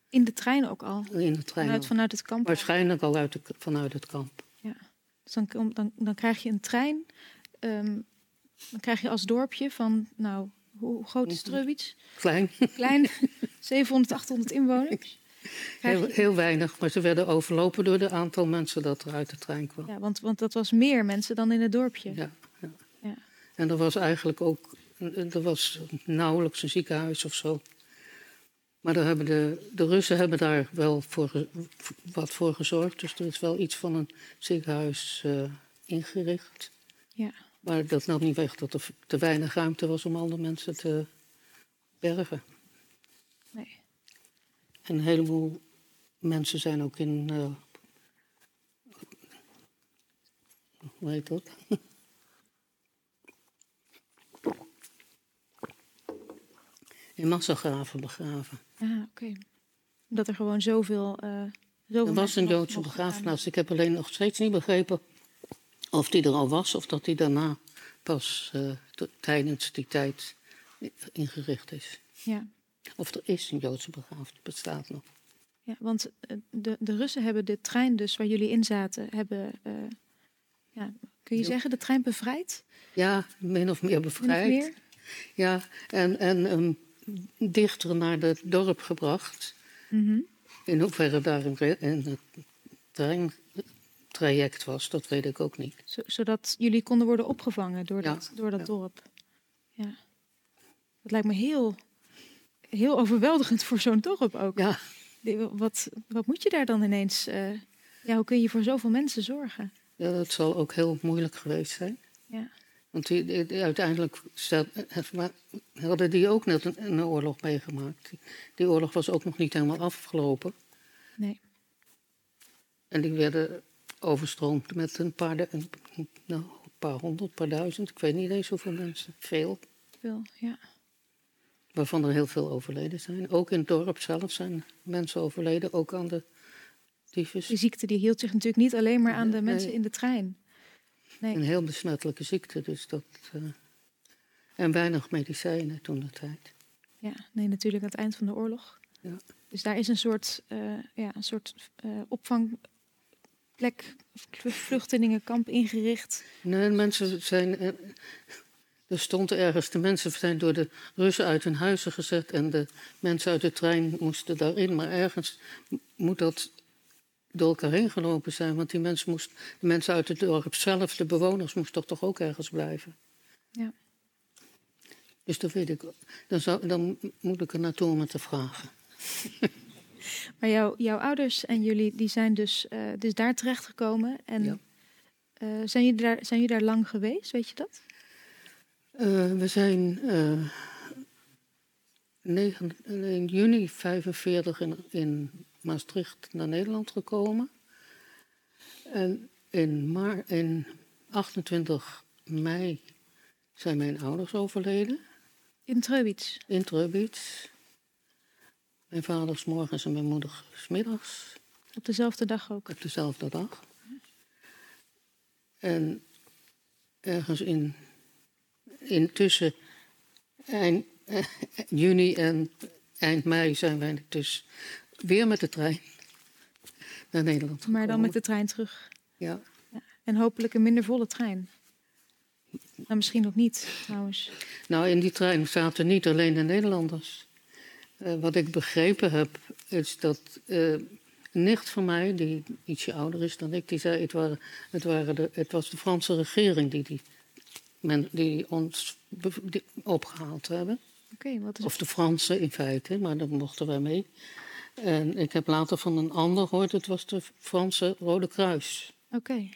In de trein ook al. in de trein. Vanuit, vanuit het kamp. Waarschijnlijk al uit de, vanuit het kamp. Dus dan, dan, dan krijg je een trein. ehm, dan krijg je als dorpje van, nou, hoe, groot is. Treubitz? Klein, Klein, 700, 800 inwoners. Heel, heel weinig. Maar ze werden overlopen door het aantal mensen dat er uit de trein kwam. Ja, want, want dat was meer mensen dan in het dorpje. Ja, ja. Ja. En er was eigenlijk ook er was nauwelijks een ziekenhuis of zo. Maar daar hebben de, de Russen hebben daar wel voor, wat voor gezorgd. Dus er is wel iets van een ziekenhuis eh, ingericht. Ja. Maar dat nam niet weg dat er te weinig ruimte was om alle mensen te bergen. Nee. En een heleboel mensen zijn ook in. eh, hoe heet dat? In massagraven begraven. Ah, oké. Dat er gewoon zoveel. eh zoveel Er was een Joodse begraafplaats. Ik heb alleen nog steeds niet begrepen of die er al was of dat die daarna pas eh, tijdens die tijd ingericht is. Ja, Of er is een Joodse begraafplaats, bestaat nog. ja, want eh, de, de Russen hebben de trein, dus waar jullie in zaten, hebben. eh, ja, kun je Jo- zeggen, de trein bevrijd? Ja, min of meer Min of bevrijd. meer? Ja, en, en um, dichter naar het dorp gebracht. Mhm. In hoeverre daar een, re- een treintraject was, dat weet ik ook niet. Zo- zodat jullie konden worden opgevangen door Ja, dat, door dat ja. dorp. Ja. Dat lijkt me heel, heel overweldigend voor zo'n dorp ook. Ja, Wat, wat moet je daar dan ineens? eh, ja, hoe kun je voor zoveel mensen zorgen? ja, dat zal ook heel moeilijk geweest zijn. Ja. Want die, die- die uiteindelijk stel- eh, hadden die ook net een, een oorlog meegemaakt. Die, die oorlog was ook nog niet helemaal afgelopen. Nee. En die werden overstroomd met een paar, een, nou, een paar honderd, paar duizend. Ik weet niet eens hoeveel mensen. Veel. Veel, ja. Waarvan er heel veel overleden zijn. Ook in het dorp zelf zijn mensen overleden. Ook aan de tyfus. Die ziekte die hield zich natuurlijk niet alleen maar aan de Nee. mensen in de trein. Nee. Een heel besmettelijke ziekte. Dus dat, eh, en weinig medicijnen toen de tijd. Ja, nee, natuurlijk aan het eind van de oorlog. Ja. Dus daar is een soort, eh, ja, een soort eh, opvangplek, vl- vluchtelingenkamp ingericht. Nee, mensen zijn. eh, Er stond ergens, de mensen zijn door de Russen uit hun huizen gezet en de mensen uit de trein moesten daarin. Maar ergens moet dat door elkaar heen gelopen zijn, want die mensen moest, de mensen uit het dorp zelf, de bewoners, moesten toch, toch ook ergens blijven. Ja. Dus dat weet ik. Dan, zou, dan moet ik er naartoe om het te vragen. Maar jouw, jouw ouders en jullie die zijn dus, eh, dus daar terechtgekomen. En Ja. eh, zijn, jullie daar, zijn jullie daar lang geweest, weet je dat? Eh, we zijn in juni 45 in, in Maastricht naar Nederland gekomen. En in, maar, in 28 mei zijn mijn ouders overleden In Treubitz. in Treubitz. Mijn vader 's morgens en mijn moeder 's middags Op dezelfde dag ook. op dezelfde dag. En ergens in, in tussen eind eh, juni en eind mei zijn wij dus weer met de trein naar Nederland gekomen. Maar dan met de trein terug. Ja, En hopelijk een minder volle trein. Nou, misschien ook niet, trouwens. nou in die trein zaten niet alleen de Nederlanders. Eh, wat ik begrepen heb, is dat eh, een nicht van mij, die ietsje ouder is dan ik, die zei: het, waren, het, waren de, het was de Franse regering die, die, men, die ons die opgehaald hebben. Oké, wat is Of de Fransen in feite, maar daar mochten wij mee. En ik heb later van een ander gehoord, het was de Franse Rode Kruis. Oké,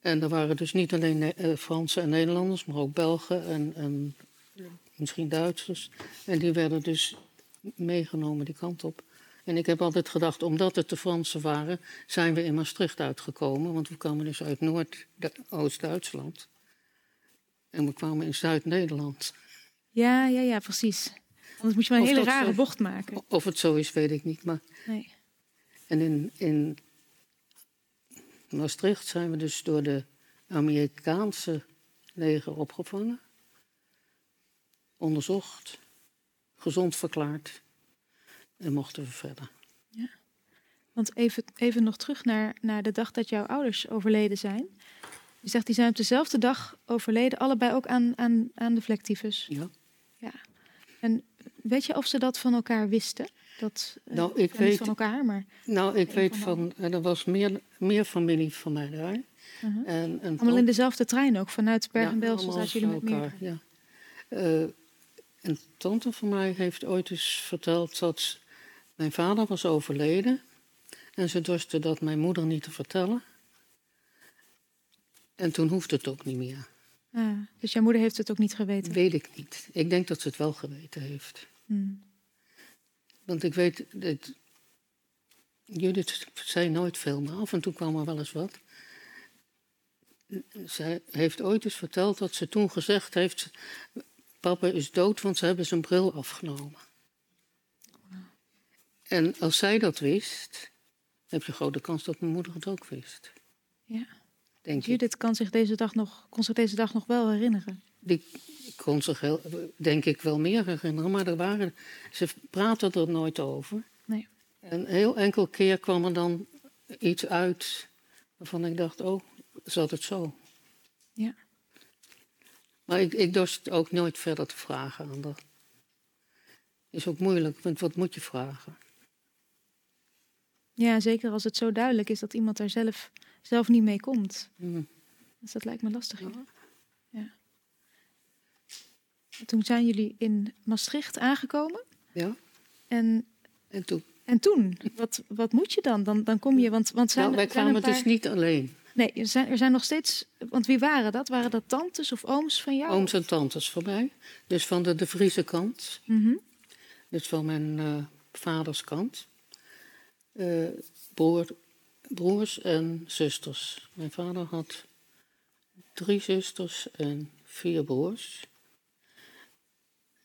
En er waren dus niet alleen eh, Fransen en Nederlanders, maar ook Belgen en, en misschien Duitsers. En die werden dus meegenomen die kant op. En ik heb altijd gedacht, omdat het de Fransen waren, zijn we in Maastricht uitgekomen. Want we kwamen dus uit Noord-Oost-Duitsland. En we kwamen in Zuid-Nederland. Ja, ja, ja, precies. Anders moet je maar een Of hele rare zo- bocht maken. Of het zo is, weet ik niet. Maar Nee. En in, in Maastricht zijn we dus door de Amerikaanse leger opgevangen. Onderzocht, gezond verklaard en mochten we verder. Want even, even nog terug naar, naar de dag dat jouw ouders overleden zijn. Je zegt, die zijn op dezelfde dag overleden, allebei ook aan, aan, aan de vlektyfus. Ja. En weet je of ze dat van elkaar wisten? Dat, eh, Nou, ik ja, weet- Niet van elkaar, maar... Nou, ik weet van van, er was meer, meer familie van mij daar. uh-huh. En, en Allemaal in dezelfde trein ook, vanuit Ja, Bergen-Belsen allemaal zaten jullie met bij meer. elkaar, Ja. Eh, een tante van mij heeft ooit eens verteld dat mijn vader was overleden. En ze dorste dat mijn moeder niet te vertellen. En toen hoefde het ook niet meer. Ah, dus jouw moeder heeft het ook niet geweten? Weet ik niet. Ik denk dat ze het wel geweten heeft. Hmm. Want ik weet, dat Judith zei nooit veel, maar af en toe kwam er wel eens wat. Zij heeft ooit eens verteld dat ze toen gezegd heeft: Papa is dood, want ze hebben zijn bril afgenomen. En als zij dat wist, heb je grote kans dat mijn moeder het ook wist. Ja. Denk ik. Judith kan zich deze dag nog, kon zich deze dag nog wel herinneren. Die kon zich heel, denk ik wel meer herinneren, maar er waren, ze praten er nooit over. Nee. En heel enkel keer kwam er dan iets uit waarvan ik dacht, oh, zat het zo? Ja. Maar ik, ik dorst ook nooit verder te vragen aan haar. Is ook moeilijk, want wat moet je vragen? Ja, zeker als het zo duidelijk is dat iemand daar zelf, zelf niet mee komt. Hm. Dus dat lijkt me lastig. Ja. Ja. Ja. En Toen zijn jullie in Maastricht aangekomen. Ja, En, en toen. en toen, wat, wat moet je dan? Dan, dan kom je, want, want zijn, Nou, wij kwamen dus niet alleen. Nee, er zijn, er zijn nog steeds... Want wie waren dat? Waren dat tantes of ooms van jou? Ooms en tantes voor mij. Dus van de De Friese kant. Mhm. Dus van mijn eh, vaders kant. Eh, broer, broers en zusters. Mijn vader had drie zusters en vier broers.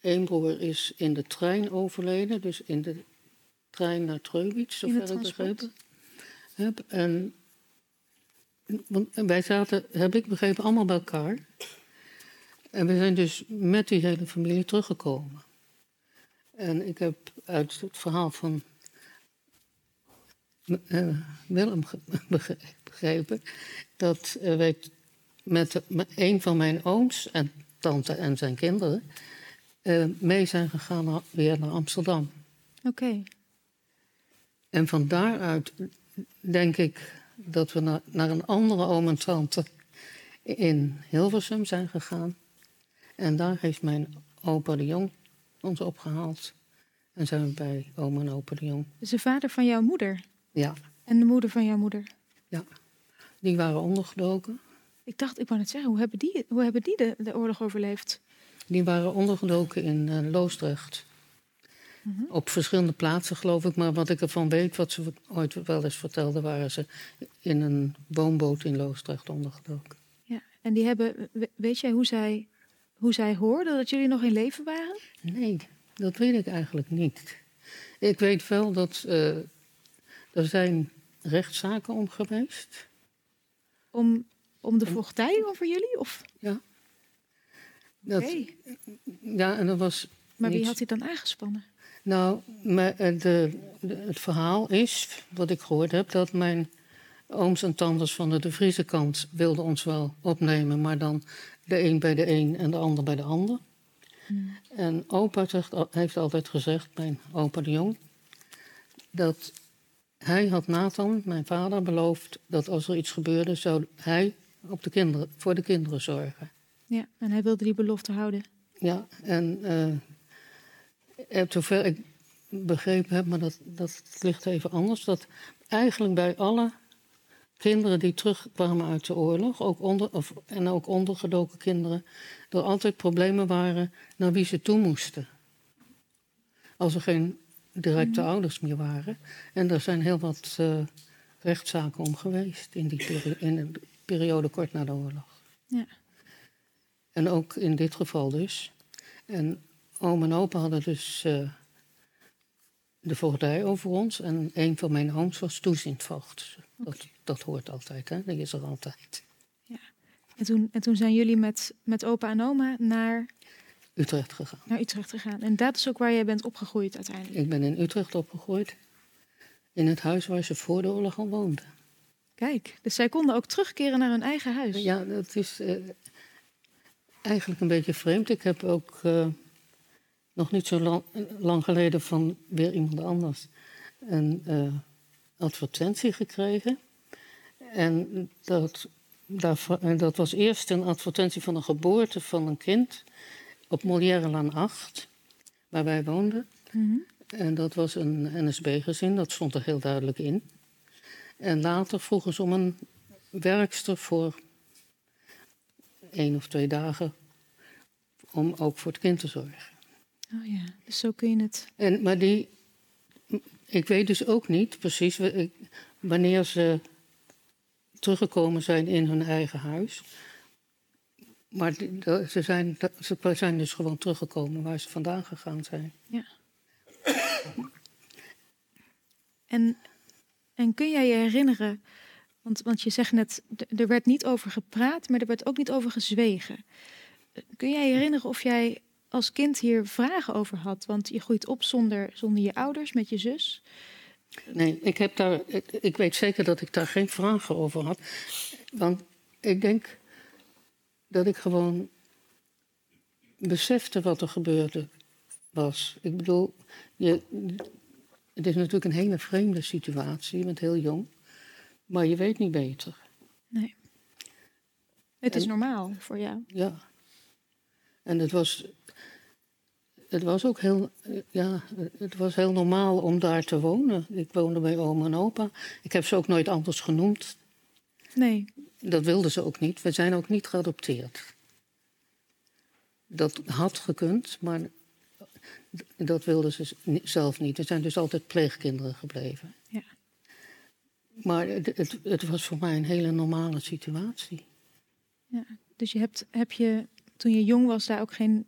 Eén broer is in de trein overleden, dus in de trein naar Treubitz, zover ik begrepen heb. En, want wij zaten, heb ik begrepen, allemaal bij elkaar. En we zijn dus met die hele familie teruggekomen. En ik heb uit het verhaal van eh, Willem begrepen dat eh, wij met, de- met een van mijn ooms en tante en zijn kinderen eh, mee zijn gegaan naar- weer naar Amsterdam. Oké. En van daaruit denk ik dat we naar, naar een andere oom en tante in Hilversum zijn gegaan. En daar heeft mijn opa de Jong ons opgehaald. En zijn we bij oom en opa de Jong. Dus de vader van jouw moeder Ja, en de moeder van jouw moeder. die waren ondergedoken. Ik dacht, ik wou net zeggen, hoe hebben die, hoe hebben die de, de oorlog overleefd? Die waren ondergedoken in eh, Loosdrecht. Mhm. Op verschillende plaatsen, geloof ik. Maar wat ik ervan weet, wat ze ooit wel eens vertelden, waren ze in een woonboot in Loosdrecht ondergedoken. Ja. En die hebben, we- weet jij hoe zij, hoe zij hoorden dat jullie nog in leven waren? Nee, dat weet ik eigenlijk niet. Ik weet wel dat eh, er zijn rechtszaken om geweest. Om, om de voogdij over jullie? Of, Ja. Dat. Ja, en dat was. Maar wie had hij dan aangespannen? Nou, eh, de, de- het verhaal is, wat ik gehoord heb, dat mijn ooms en tantes van de De Friese kant wilden ons wel opnemen, maar dan de een bij de een en de ander bij de ander. Hmm. En opa zegt, heeft altijd gezegd, mijn opa de Jong, dat hij had Nathan, mijn vader, beloofd dat als er iets gebeurde, zou hij op de kinderen, voor de kinderen zorgen. Ja, en hij wilde die belofte houden. Ja, en eh, zover ik begrepen heb, maar dat, dat ligt even anders, dat eigenlijk bij alle kinderen die terugkwamen uit de oorlog, ook onder, of, en ook ondergedoken kinderen, er altijd problemen waren naar wie ze toe moesten. Als er geen directe ouders meer waren. En er zijn heel wat eh, rechtszaken om geweest in, die peri- in de periode kort na de oorlog. Ja. En ook in dit geval dus. En oom en opa hadden dus eh, de voogdij over ons. En een van mijn ooms was toeziendvoogd. Dat, dat hoort altijd, hè? die is er altijd. En toen, en toen zijn jullie met, met opa en oma naar, Utrecht gegaan. naar Utrecht gegaan. En dat is ook waar jij bent opgegroeid uiteindelijk. Ik ben in Utrecht opgegroeid, in het huis waar ze voor de oorlog al woonden. Kijk, dus zij konden ook terugkeren naar hun eigen huis. Ja, dat is eh, eigenlijk een beetje vreemd. Ik heb ook eh, nog niet zo lang, lang geleden van weer iemand anders een eh, advertentie gekregen. En dat, dat was eerst een advertentie van een geboorte van een kind op Molièrelaan 8, waar wij woonden. Mhm. En dat was een NSB-gezin, dat stond er heel duidelijk in. En later vroegen ze om een werkster voor één of twee dagen om ook voor het kind te zorgen. Oh ja, dus zo kun je het. En, maar die, ik weet dus ook niet precies wanneer ze teruggekomen zijn in hun eigen huis. Maar ze zijn, ze zijn dus gewoon teruggekomen waar ze vandaan gegaan zijn. En, en kun jij je herinneren, want, want je zegt net, er werd niet over gepraat, maar er werd ook niet over gezwegen. Kun jij je herinneren of jij als kind hier vragen over had? Want je groeit op zonder, zonder je ouders, met je zus. Nee, ik, heb daar, ik, ik weet zeker dat ik daar geen vragen over had. Want ik denk dat ik gewoon besefte wat er gebeurde was. Ik bedoel, je, het is natuurlijk een hele vreemde situatie. Je bent heel jong, maar je weet niet beter. Nee. Het is normaal voor jou. Ja. En het was, het was ook heel, ja, het was heel normaal om daar te wonen. Ik woonde bij oma en opa. Ik heb ze ook nooit anders genoemd. Nee, Dat wilden ze ook niet. We zijn ook niet geadopteerd. Dat had gekund, maar dat wilden ze zelf niet. Er zijn dus altijd pleegkinderen gebleven. Ja. Maar het, het, het was voor mij een hele normale situatie. dus je hebt, heb je toen je jong was daar ook geen.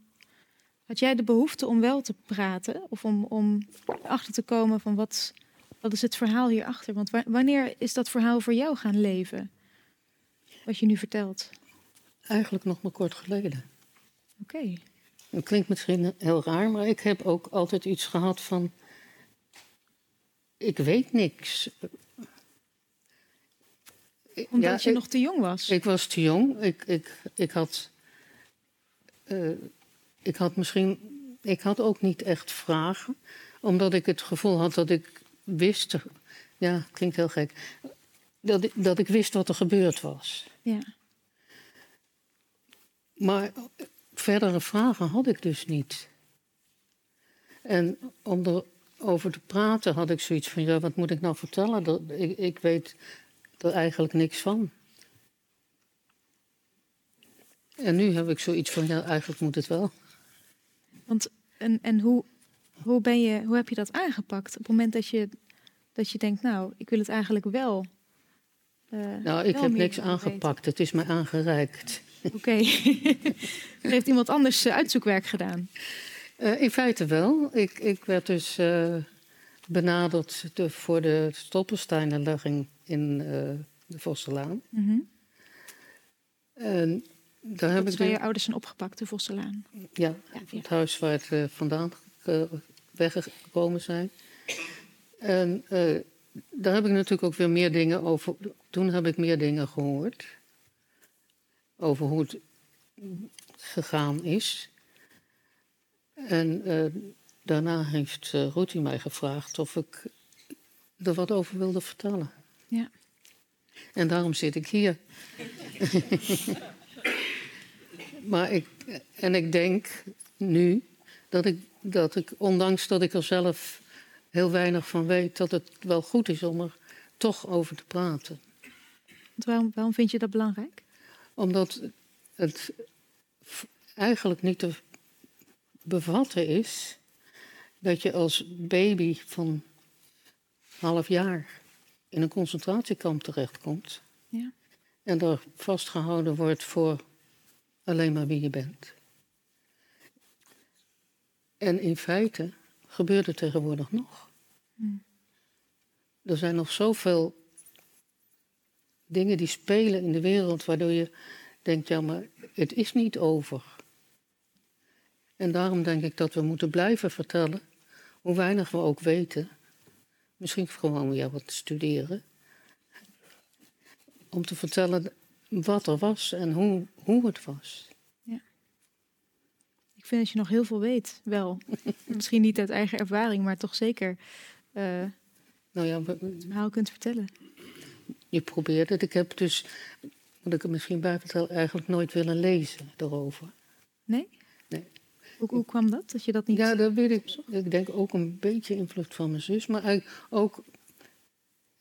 Had jij de behoefte om wel te praten? Of om, om achter te komen van wat, wat is het verhaal hierachter? Want wa- wanneer is dat verhaal voor jou gaan leven? Wat je nu vertelt. Eigenlijk nog maar kort geleden. Oké. Het klinkt misschien heel raar, maar ik heb ook altijd iets gehad van. Ik weet niks. Omdat Ja, je ik- nog te jong was. Ik was te jong. Ik, ik, ik, had, eh, ik had misschien. Ik had ook niet echt vragen, omdat ik het gevoel had dat ik wist. Ja, klinkt heel gek. Dat ik, dat ik wist wat er gebeurd was. Ja. Maar verdere vragen had ik dus niet. En om erover te praten had ik zoiets van: ja, wat moet ik nou vertellen? Dat, ik, ik weet er eigenlijk niks van. En nu heb ik zoiets van: ja, eigenlijk moet het wel. Want en, en hoe, hoe, ben je, hoe heb je dat aangepakt? Op het moment dat je, dat je denkt, nou, ik wil het eigenlijk wel. eh, Nou, ik wel heb niks weten. aangepakt. Het is mij aangereikt. Oké. heeft iemand anders eh, uitzoekwerk gedaan. Eh, in feite wel. Ik, ik werd dus benaderd de- voor de Stolpersteinenlegging in de Vosselaan. Mhm. En daar heb Dat is ik waar de- je ouders zijn opgepakt, de Vosselaan. Ja, Ja, het huis waar het eh, vandaan weggekomen zijn. En eh, daar heb ik natuurlijk ook weer meer dingen over. Toen heb ik meer dingen gehoord. Over hoe het gegaan is. En eh, daarna heeft uh, Ruti mij gevraagd of ik er wat over wilde vertellen. Ja. En daarom zit ik hier. maar ik, en ik denk nu dat ik, dat ik, ondanks dat ik er zelf heel weinig van weet, dat het wel goed is om er toch over te praten. Want waarom, waarom vind je dat belangrijk? Omdat het eigenlijk niet te bevatten is dat je als baby van half jaar in een concentratiekamp terechtkomt. Ja. En daar vastgehouden wordt voor alleen maar wie je bent. En in feite gebeurt het tegenwoordig nog. Hmm. Er zijn nog zoveel dingen die spelen in de wereld, waardoor je denkt, ja, maar het is niet over. En daarom denk ik dat we moeten blijven vertellen, hoe weinig we ook weten. Misschien gewoon weer wat studeren. Om te vertellen wat er was en hoe, hoe het was. Ik vind dat je nog heel veel weet, wel. Misschien niet uit eigen ervaring, maar toch zeker eh Nou ja, het verhaal kunt vertellen. je probeert het. Ik heb dus, wat ik er misschien bij vertel, eigenlijk nooit willen lezen erover. Nee? Nee. Hoe, hoe kwam dat? Dat je dat niet... Ja, dat weet ik. Ik denk ook een beetje invloed van mijn zus. Maar ook.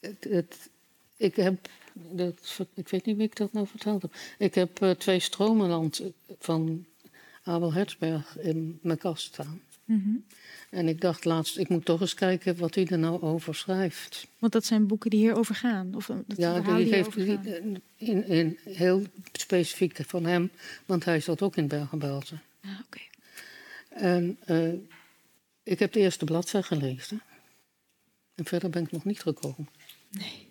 Het, het, ik heb. Dat, ik weet niet wie ik dat nou verteld heb. Ik heb eh, twee stromenland van Abel Hertzberg in mijn kast staan. Mhm. En ik dacht laatst, ik moet toch eens kijken wat hij er nou over schrijft. Want dat zijn boeken die hierover gaan? Of eh, dat Ja, die heeft die- gaan? in, in heel specifiek van hem, want hij zat ook in Bergen-Belsen. Ah, oké. En eh, ik heb de eerste bladzij gelezen. En verder ben ik nog niet gekomen. Nee.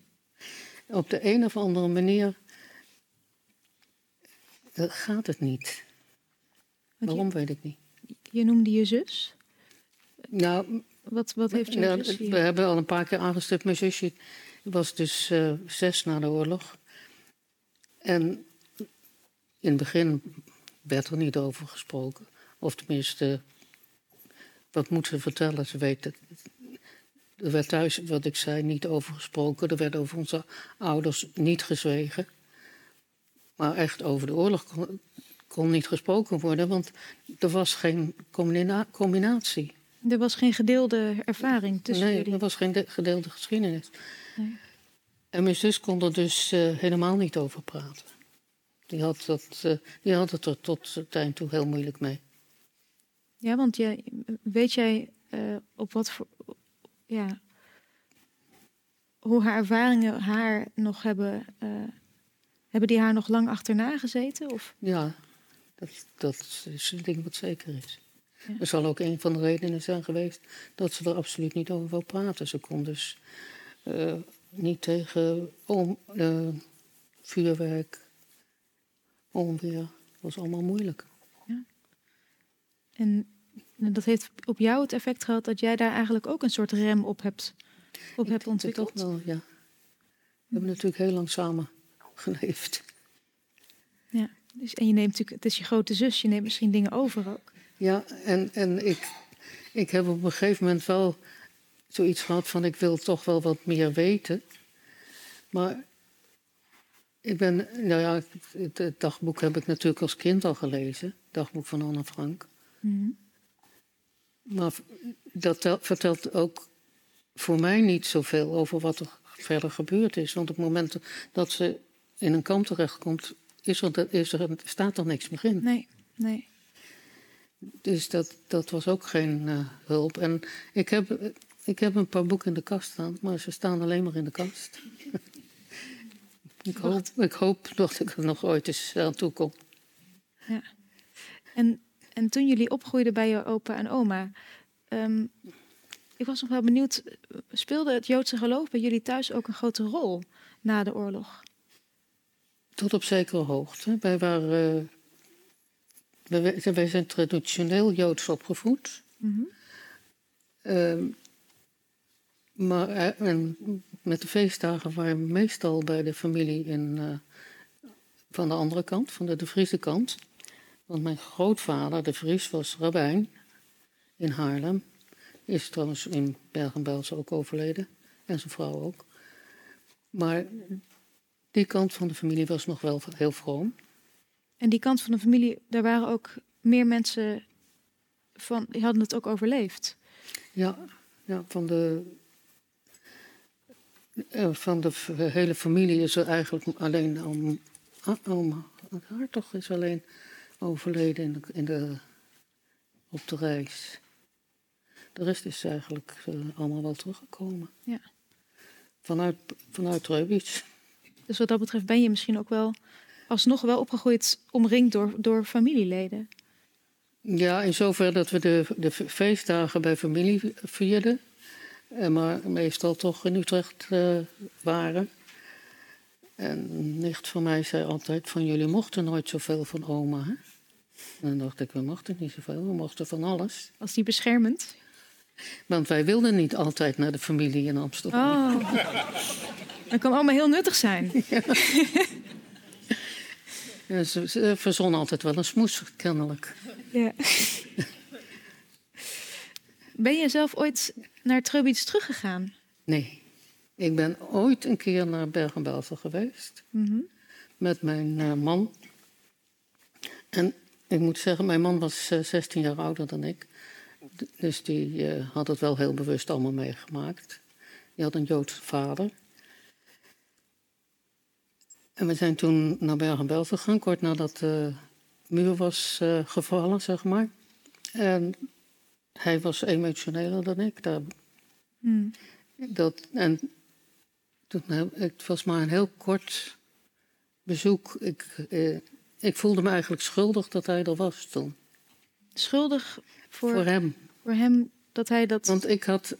Op de een of andere manier gaat het niet. Want Waarom weet ik niet. je, je noemde je zus. Nou, Wat, wat heeft jouw nou, zus we hebben al een paar keer aangestipt. Mijn zusje was dus eh, zes na de oorlog. En in het begin werd er niet over gesproken. Of tenminste, wat moet ze vertellen? Ze weet het. Er werd thuis, wat ik zei, niet over gesproken. Er werd over onze ouders niet gezwegen. Maar echt over de oorlog kon, kon niet gesproken worden, want er was geen combina- combinatie. Er was geen gedeelde ervaring tussen nee, jullie. er was geen de- gedeelde geschiedenis. Nee. En mijn zus kon er dus eh, helemaal niet over praten. Die had, dat, eh, die had het er tot het eind toe heel moeilijk mee. Ja, want je, weet jij eh, op wat voor... Ja, hoe haar ervaringen haar nog hebben... eh, hebben die haar nog lang achterna gezeten? Of? Ja, dat, dat is een ding wat zeker is. Ja. Dat zal ook een van de redenen zijn geweest dat ze er absoluut niet over wil praten. Ze kon dus eh, niet tegen om, eh, vuurwerk, onweer. Dat was allemaal moeilijk. En dat heeft op jou het effect gehad dat jij daar eigenlijk ook een soort rem op hebt, op hebt Ik het ontwikkeld. Toch wel, ja. We hebben natuurlijk heel lang samen geleefd. Ja. Dus, en je neemt natuurlijk, het is je grote zus, je neemt misschien dingen over ook. Ja, en, en ik, ik heb op een gegeven moment wel zoiets gehad van ik wil toch wel wat meer weten. Maar ik ben, nou ja, het, het dagboek heb ik natuurlijk als kind al gelezen. Het dagboek van Anne Frank. Mhm. Maar dat tel- vertelt ook voor mij niet zoveel over wat er verder gebeurd is. Want op het moment dat ze in een kamp terechtkomt, is er, is er, staat er niks meer in. Nee, nee. Dus dat, dat was ook geen eh, hulp. En ik heb, ik heb een paar boeken in de kast staan, maar ze staan alleen maar in de kast. ik, hoop, ik hoop dat ik er nog ooit eens aan toe kom. En, en toen jullie opgroeiden bij je opa en oma, ehm, ik was nog wel benieuwd, speelde het Joodse geloof bij jullie thuis ook een grote rol na de oorlog? Tot op zekere hoogte. Wij, waren, eh, wij, wij zijn traditioneel Joods opgevoed. Mhm. Ehm, maar eh, en met de feestdagen waren we meestal bij de familie in, eh, van de andere kant, van de De Friese kant. Want mijn grootvader, de Vries, was rabbijn in Haarlem. Is trouwens in Bergen-Belsen ook overleden. En zijn vrouw ook. Maar die kant van de familie was nog wel heel vroom. En die kant van de familie, daar waren ook meer mensen van, die hadden het ook overleefd. Ja, ja van de. eh, Van de hele familie is er eigenlijk alleen om. Oma Hartog is alleen overleden in de, in de, op de reis. De rest is eigenlijk eh, allemaal wel teruggekomen. Ja. Vanuit, vanuit Reubitsch. Dus wat dat betreft ben je misschien ook wel alsnog wel opgegroeid omringd door, door familieleden. Ja, in zover dat we de, de feestdagen bij familie vierden. eh, Maar meestal toch in Utrecht eh, waren. En een nicht van mij zei altijd van jullie mochten nooit zoveel van oma. Hè? Dan dacht ik, we mochten niet zoveel, we mochten van alles. Was die beschermend? Want wij wilden niet altijd naar de familie in Amsterdam. Oh. Dat kan allemaal heel nuttig zijn. En ze, ze verzon altijd wel een smoes, kennelijk. Ja. Ben je zelf ooit naar Treubits teruggegaan? Nee, ik ben ooit een keer naar Bergen-Belsen geweest. Mhm. Met mijn eh, man. En ik moet zeggen, mijn man was eh, 16 jaar ouder dan ik. Dus die eh, had het wel heel bewust allemaal meegemaakt. Die had een Joodse vader. En we zijn toen naar Bergen-Belsen gegaan, kort nadat de muur was eh, gevallen, zeg maar. En hij was emotioneler dan ik. Daar, Hmm. dat, en toen, heb- het was maar een heel kort bezoek. Ik, eh, ik voelde me eigenlijk schuldig dat hij er was toen. Schuldig voor, Voor hem. voor hem dat hij dat... Want ik had,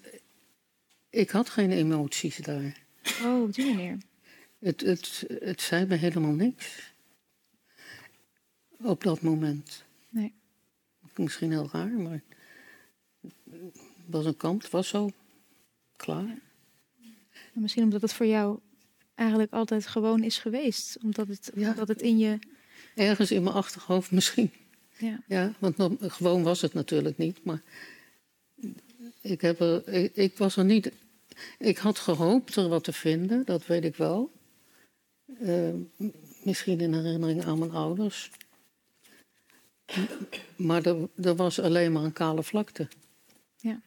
ik had geen emoties daar. Oh, op die manier. Het, het, het zei me helemaal niks. Op dat moment. Nee. Misschien heel raar, maar het was een kant, het was zo. Klaar. En Misschien omdat het voor jou eigenlijk altijd gewoon is geweest. Omdat het, Ja. omdat het in je... Ergens in mijn achterhoofd misschien. Ja. Ja, want nog- gewoon was het natuurlijk niet. Maar ik, heb er, ik, ik was er niet. Ik had gehoopt er wat te vinden, dat weet ik wel. Eh, misschien in herinnering aan mijn ouders. Maar er, er was alleen maar een kale vlakte. Ja.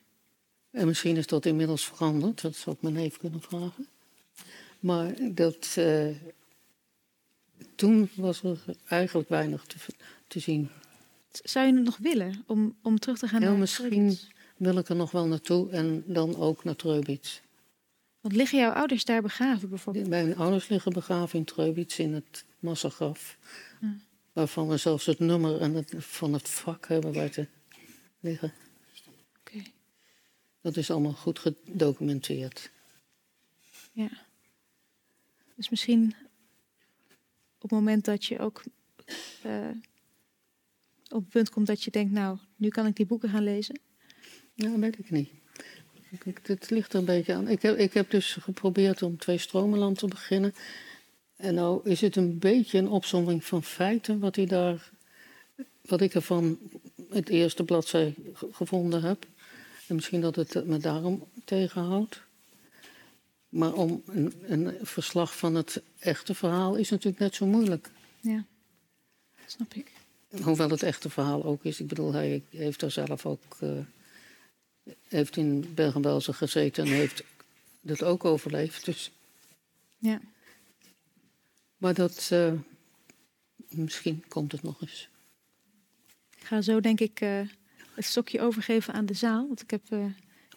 En misschien is dat inmiddels veranderd, dat zou ik mijn neef kunnen vragen. Maar dat, eh, toen was er eigenlijk weinig te, te zien. Zou je het nog willen om, om terug te gaan Ja, naar misschien wil ik er nog wel naartoe en dan ook naar Treubits. Want liggen jouw ouders daar begraven bijvoorbeeld? Mijn ouders liggen begraven in Treubits in het massagraf. Ja. Waarvan we zelfs het nummer en het, van het vak hebben waar te liggen. Oké. Dat is allemaal goed gedocumenteerd. Ja. Dus misschien op het moment dat je ook eh, op het punt komt dat je denkt, nou, nu kan ik die boeken gaan lezen. Ja, weet ik niet. Ik- Het ligt er een beetje aan. Ik heb, ik heb dus geprobeerd om twee stromenland te beginnen. En nou is het een beetje een opzomming van feiten wat, hij daar, wat ik ervan het eerste bladzij ge- gevonden heb. En misschien dat het me daarom tegenhoudt. Maar om een, een verslag van het echte verhaal is natuurlijk net zo moeilijk. Ja, snap ik. Hoewel het echte verhaal ook is. Ik bedoel, hij heeft daar zelf ook. eh, heeft in Bergen-Belsen gezeten en heeft dat ook overleefd. Dus. Ja. Maar dat. eh, misschien komt het nog eens. Ik ga zo denk ik eh, het stokje overgeven aan de zaal. Want ik heb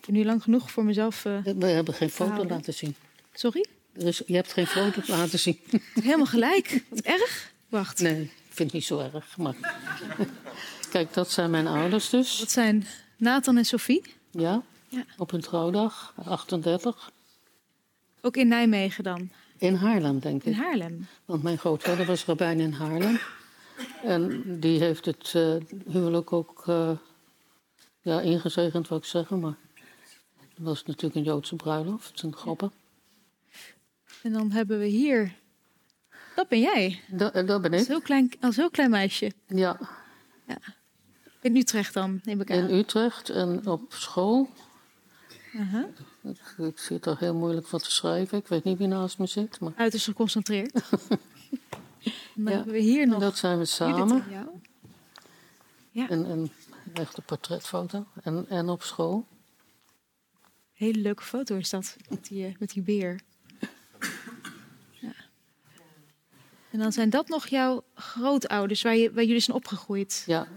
er nu lang genoeg voor mezelf... eh, We hebben geen foto laten zien. sorry? Je hebt geen foto laten zien. Helemaal gelijk. Wat erg. Wacht. Nee, ik vind het niet zo erg. Maar. Kijk, dat zijn mijn ouders dus. Dat zijn Nathan en Sophie. Ja, Ja. op hun trouwdag, 38. Ook in Nijmegen dan. In Haarlem, denk In ik. Haarlem. Want mijn grootvader was rabbijn in Haarlem. En die heeft het eh, huwelijk ook eh, ja, ingezegend, wil ik zeggen. Maar het was natuurlijk een Joodse bruiloft, een grappen. En dan hebben we hier... Dat ben jij. Dat, eh, dat ben Als ik. heel klein, als heel klein meisje. Ja, In Utrecht dan, neem ik aan. in Utrecht en op school. Ik, ik zit er heel moeilijk van te schrijven. Ik weet niet wie naast me zit. Maar Uiterst geconcentreerd. en dan Ja. hebben we hier nog dat zijn we samen. en. Ja, En een echte portretfoto. En, en op school. Hele leuke foto is dat. Met die, eh, met die beer. Ja. En dan zijn dat nog jouw grootouders waar, je, waar jullie zijn opgegroeid. Ja.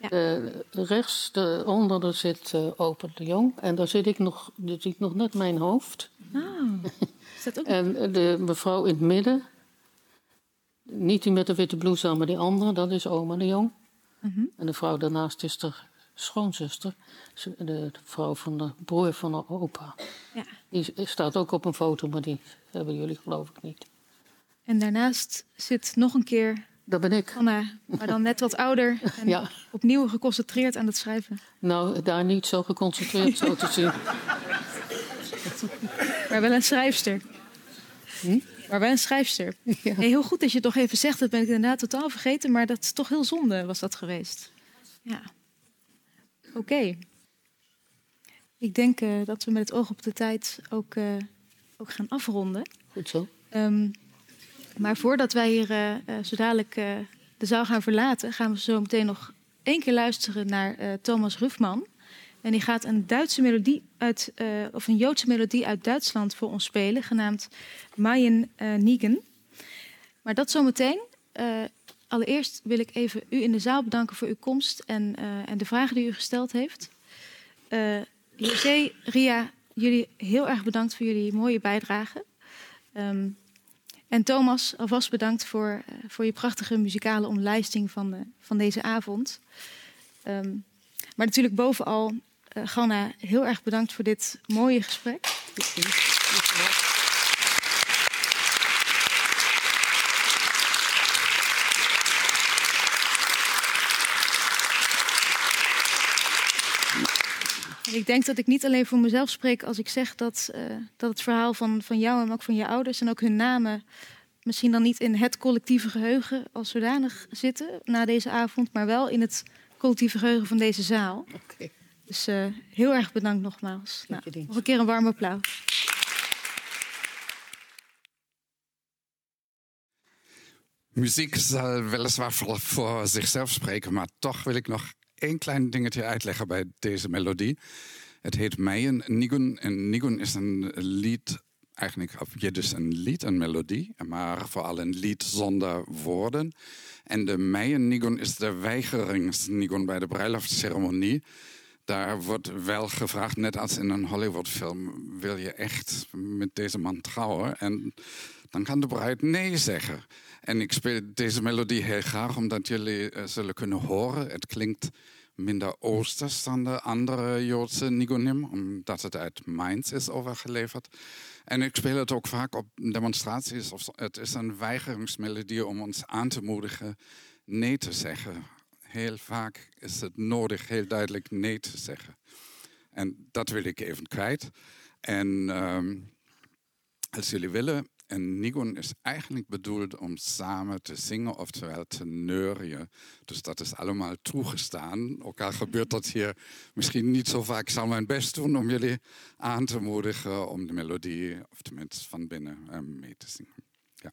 Ja. De, rechts, de, onder daar zit eh Open de Jong. En daar zit ik nog, daar zie ik nog net mijn hoofd. Ah, is dat ook En de mevrouw in het midden. Niet die met de witte blouse aan, maar die andere. Dat is oma de Jong. Mhm. En de vrouw daarnaast is de schoonzuster. De, vrouw van de broer van de opa. Ja. Die staat ook op een foto, maar die hebben jullie geloof ik niet. En daarnaast zit nog een keer Dat ben ik. Anna, maar dan net wat ouder en Ja. opnieuw geconcentreerd aan het schrijven. Nou, daar niet zo geconcentreerd zo te zien. Maar wel een schrijfster. Hm? Maar wel een schrijfster. Ja. Hey, heel goed dat je het toch even zegt. Dat ben ik inderdaad totaal vergeten. Maar dat is toch heel zonde was dat geweest. Ja. Oké. Ik denk eh, dat we met het oog op de tijd ook, eh, ook gaan afronden. Goed zo. Ehm, maar voordat wij hier eh, eh, zo dadelijk eh, de zaal gaan verlaten... gaan we zo meteen nog één keer luisteren naar eh, Thomas Rufman. En die gaat een Duitse melodie uit, eh, of een Joodse melodie uit Duitsland voor ons spelen, genaamd Mayen Nigen. Maar dat zometeen. Eh, allereerst wil ik even u in de zaal bedanken voor uw komst en, eh, en de vragen die u gesteld heeft. Eh José, Ria, jullie heel erg bedankt voor jullie mooie bijdrage. Ehm, en Thomas, alvast bedankt voor, eh, voor je prachtige muzikale omlijsting van, de, van deze avond. Ehm, maar natuurlijk bovenal, eh Ganna, heel erg bedankt voor dit mooie gesprek. Ik denk dat ik niet alleen voor mezelf spreek als ik zeg dat, eh, dat het verhaal van, van jou en ook van je ouders en ook hun namen misschien dan niet in het collectieve geheugen als zodanig zitten na deze avond, maar wel in het collectieve geheugen van deze zaal. Oké. Dus eh, heel erg bedankt nogmaals. Nou, nog een keer een warm applaus. Muziek zal weliswaar voor, voor zichzelf spreken, maar toch wil ik nog één klein dingetje uitleggen bij deze melodie. Het heet Meien Nigun. En Nigun is een lied, eigenlijk op Jiddisch een lied, een melodie, maar vooral een lied zonder woorden. En de Meien Nigun is de weigeringsnigun bij de bruiloftsceremonie. Daar wordt wel gevraagd, net als in een Hollywoodfilm, wil je echt met deze man trouwen? En dan kan de bruid nee zeggen. En ik speel deze melodie heel graag, omdat jullie eh, zullen kunnen horen. Het klinkt minder oosters dan de andere Joodse nigunim, omdat het uit Mainz is overgeleverd. En ik speel het ook vaak op demonstraties. Het is een weigeringsmelodie om ons aan te moedigen nee te zeggen. Heel vaak is het nodig heel duidelijk nee te zeggen. En dat wil ik even kwijt. En ehm, als jullie willen, een nigun is eigenlijk bedoeld om samen te zingen, oftewel te neurien. Dus dat is allemaal toegestaan. Ook al gebeurt dat hier misschien niet zo vaak. Ik zal mijn best doen om jullie aan te moedigen om de melodie, of tenminste van binnen, eh, mee te zingen. Ja.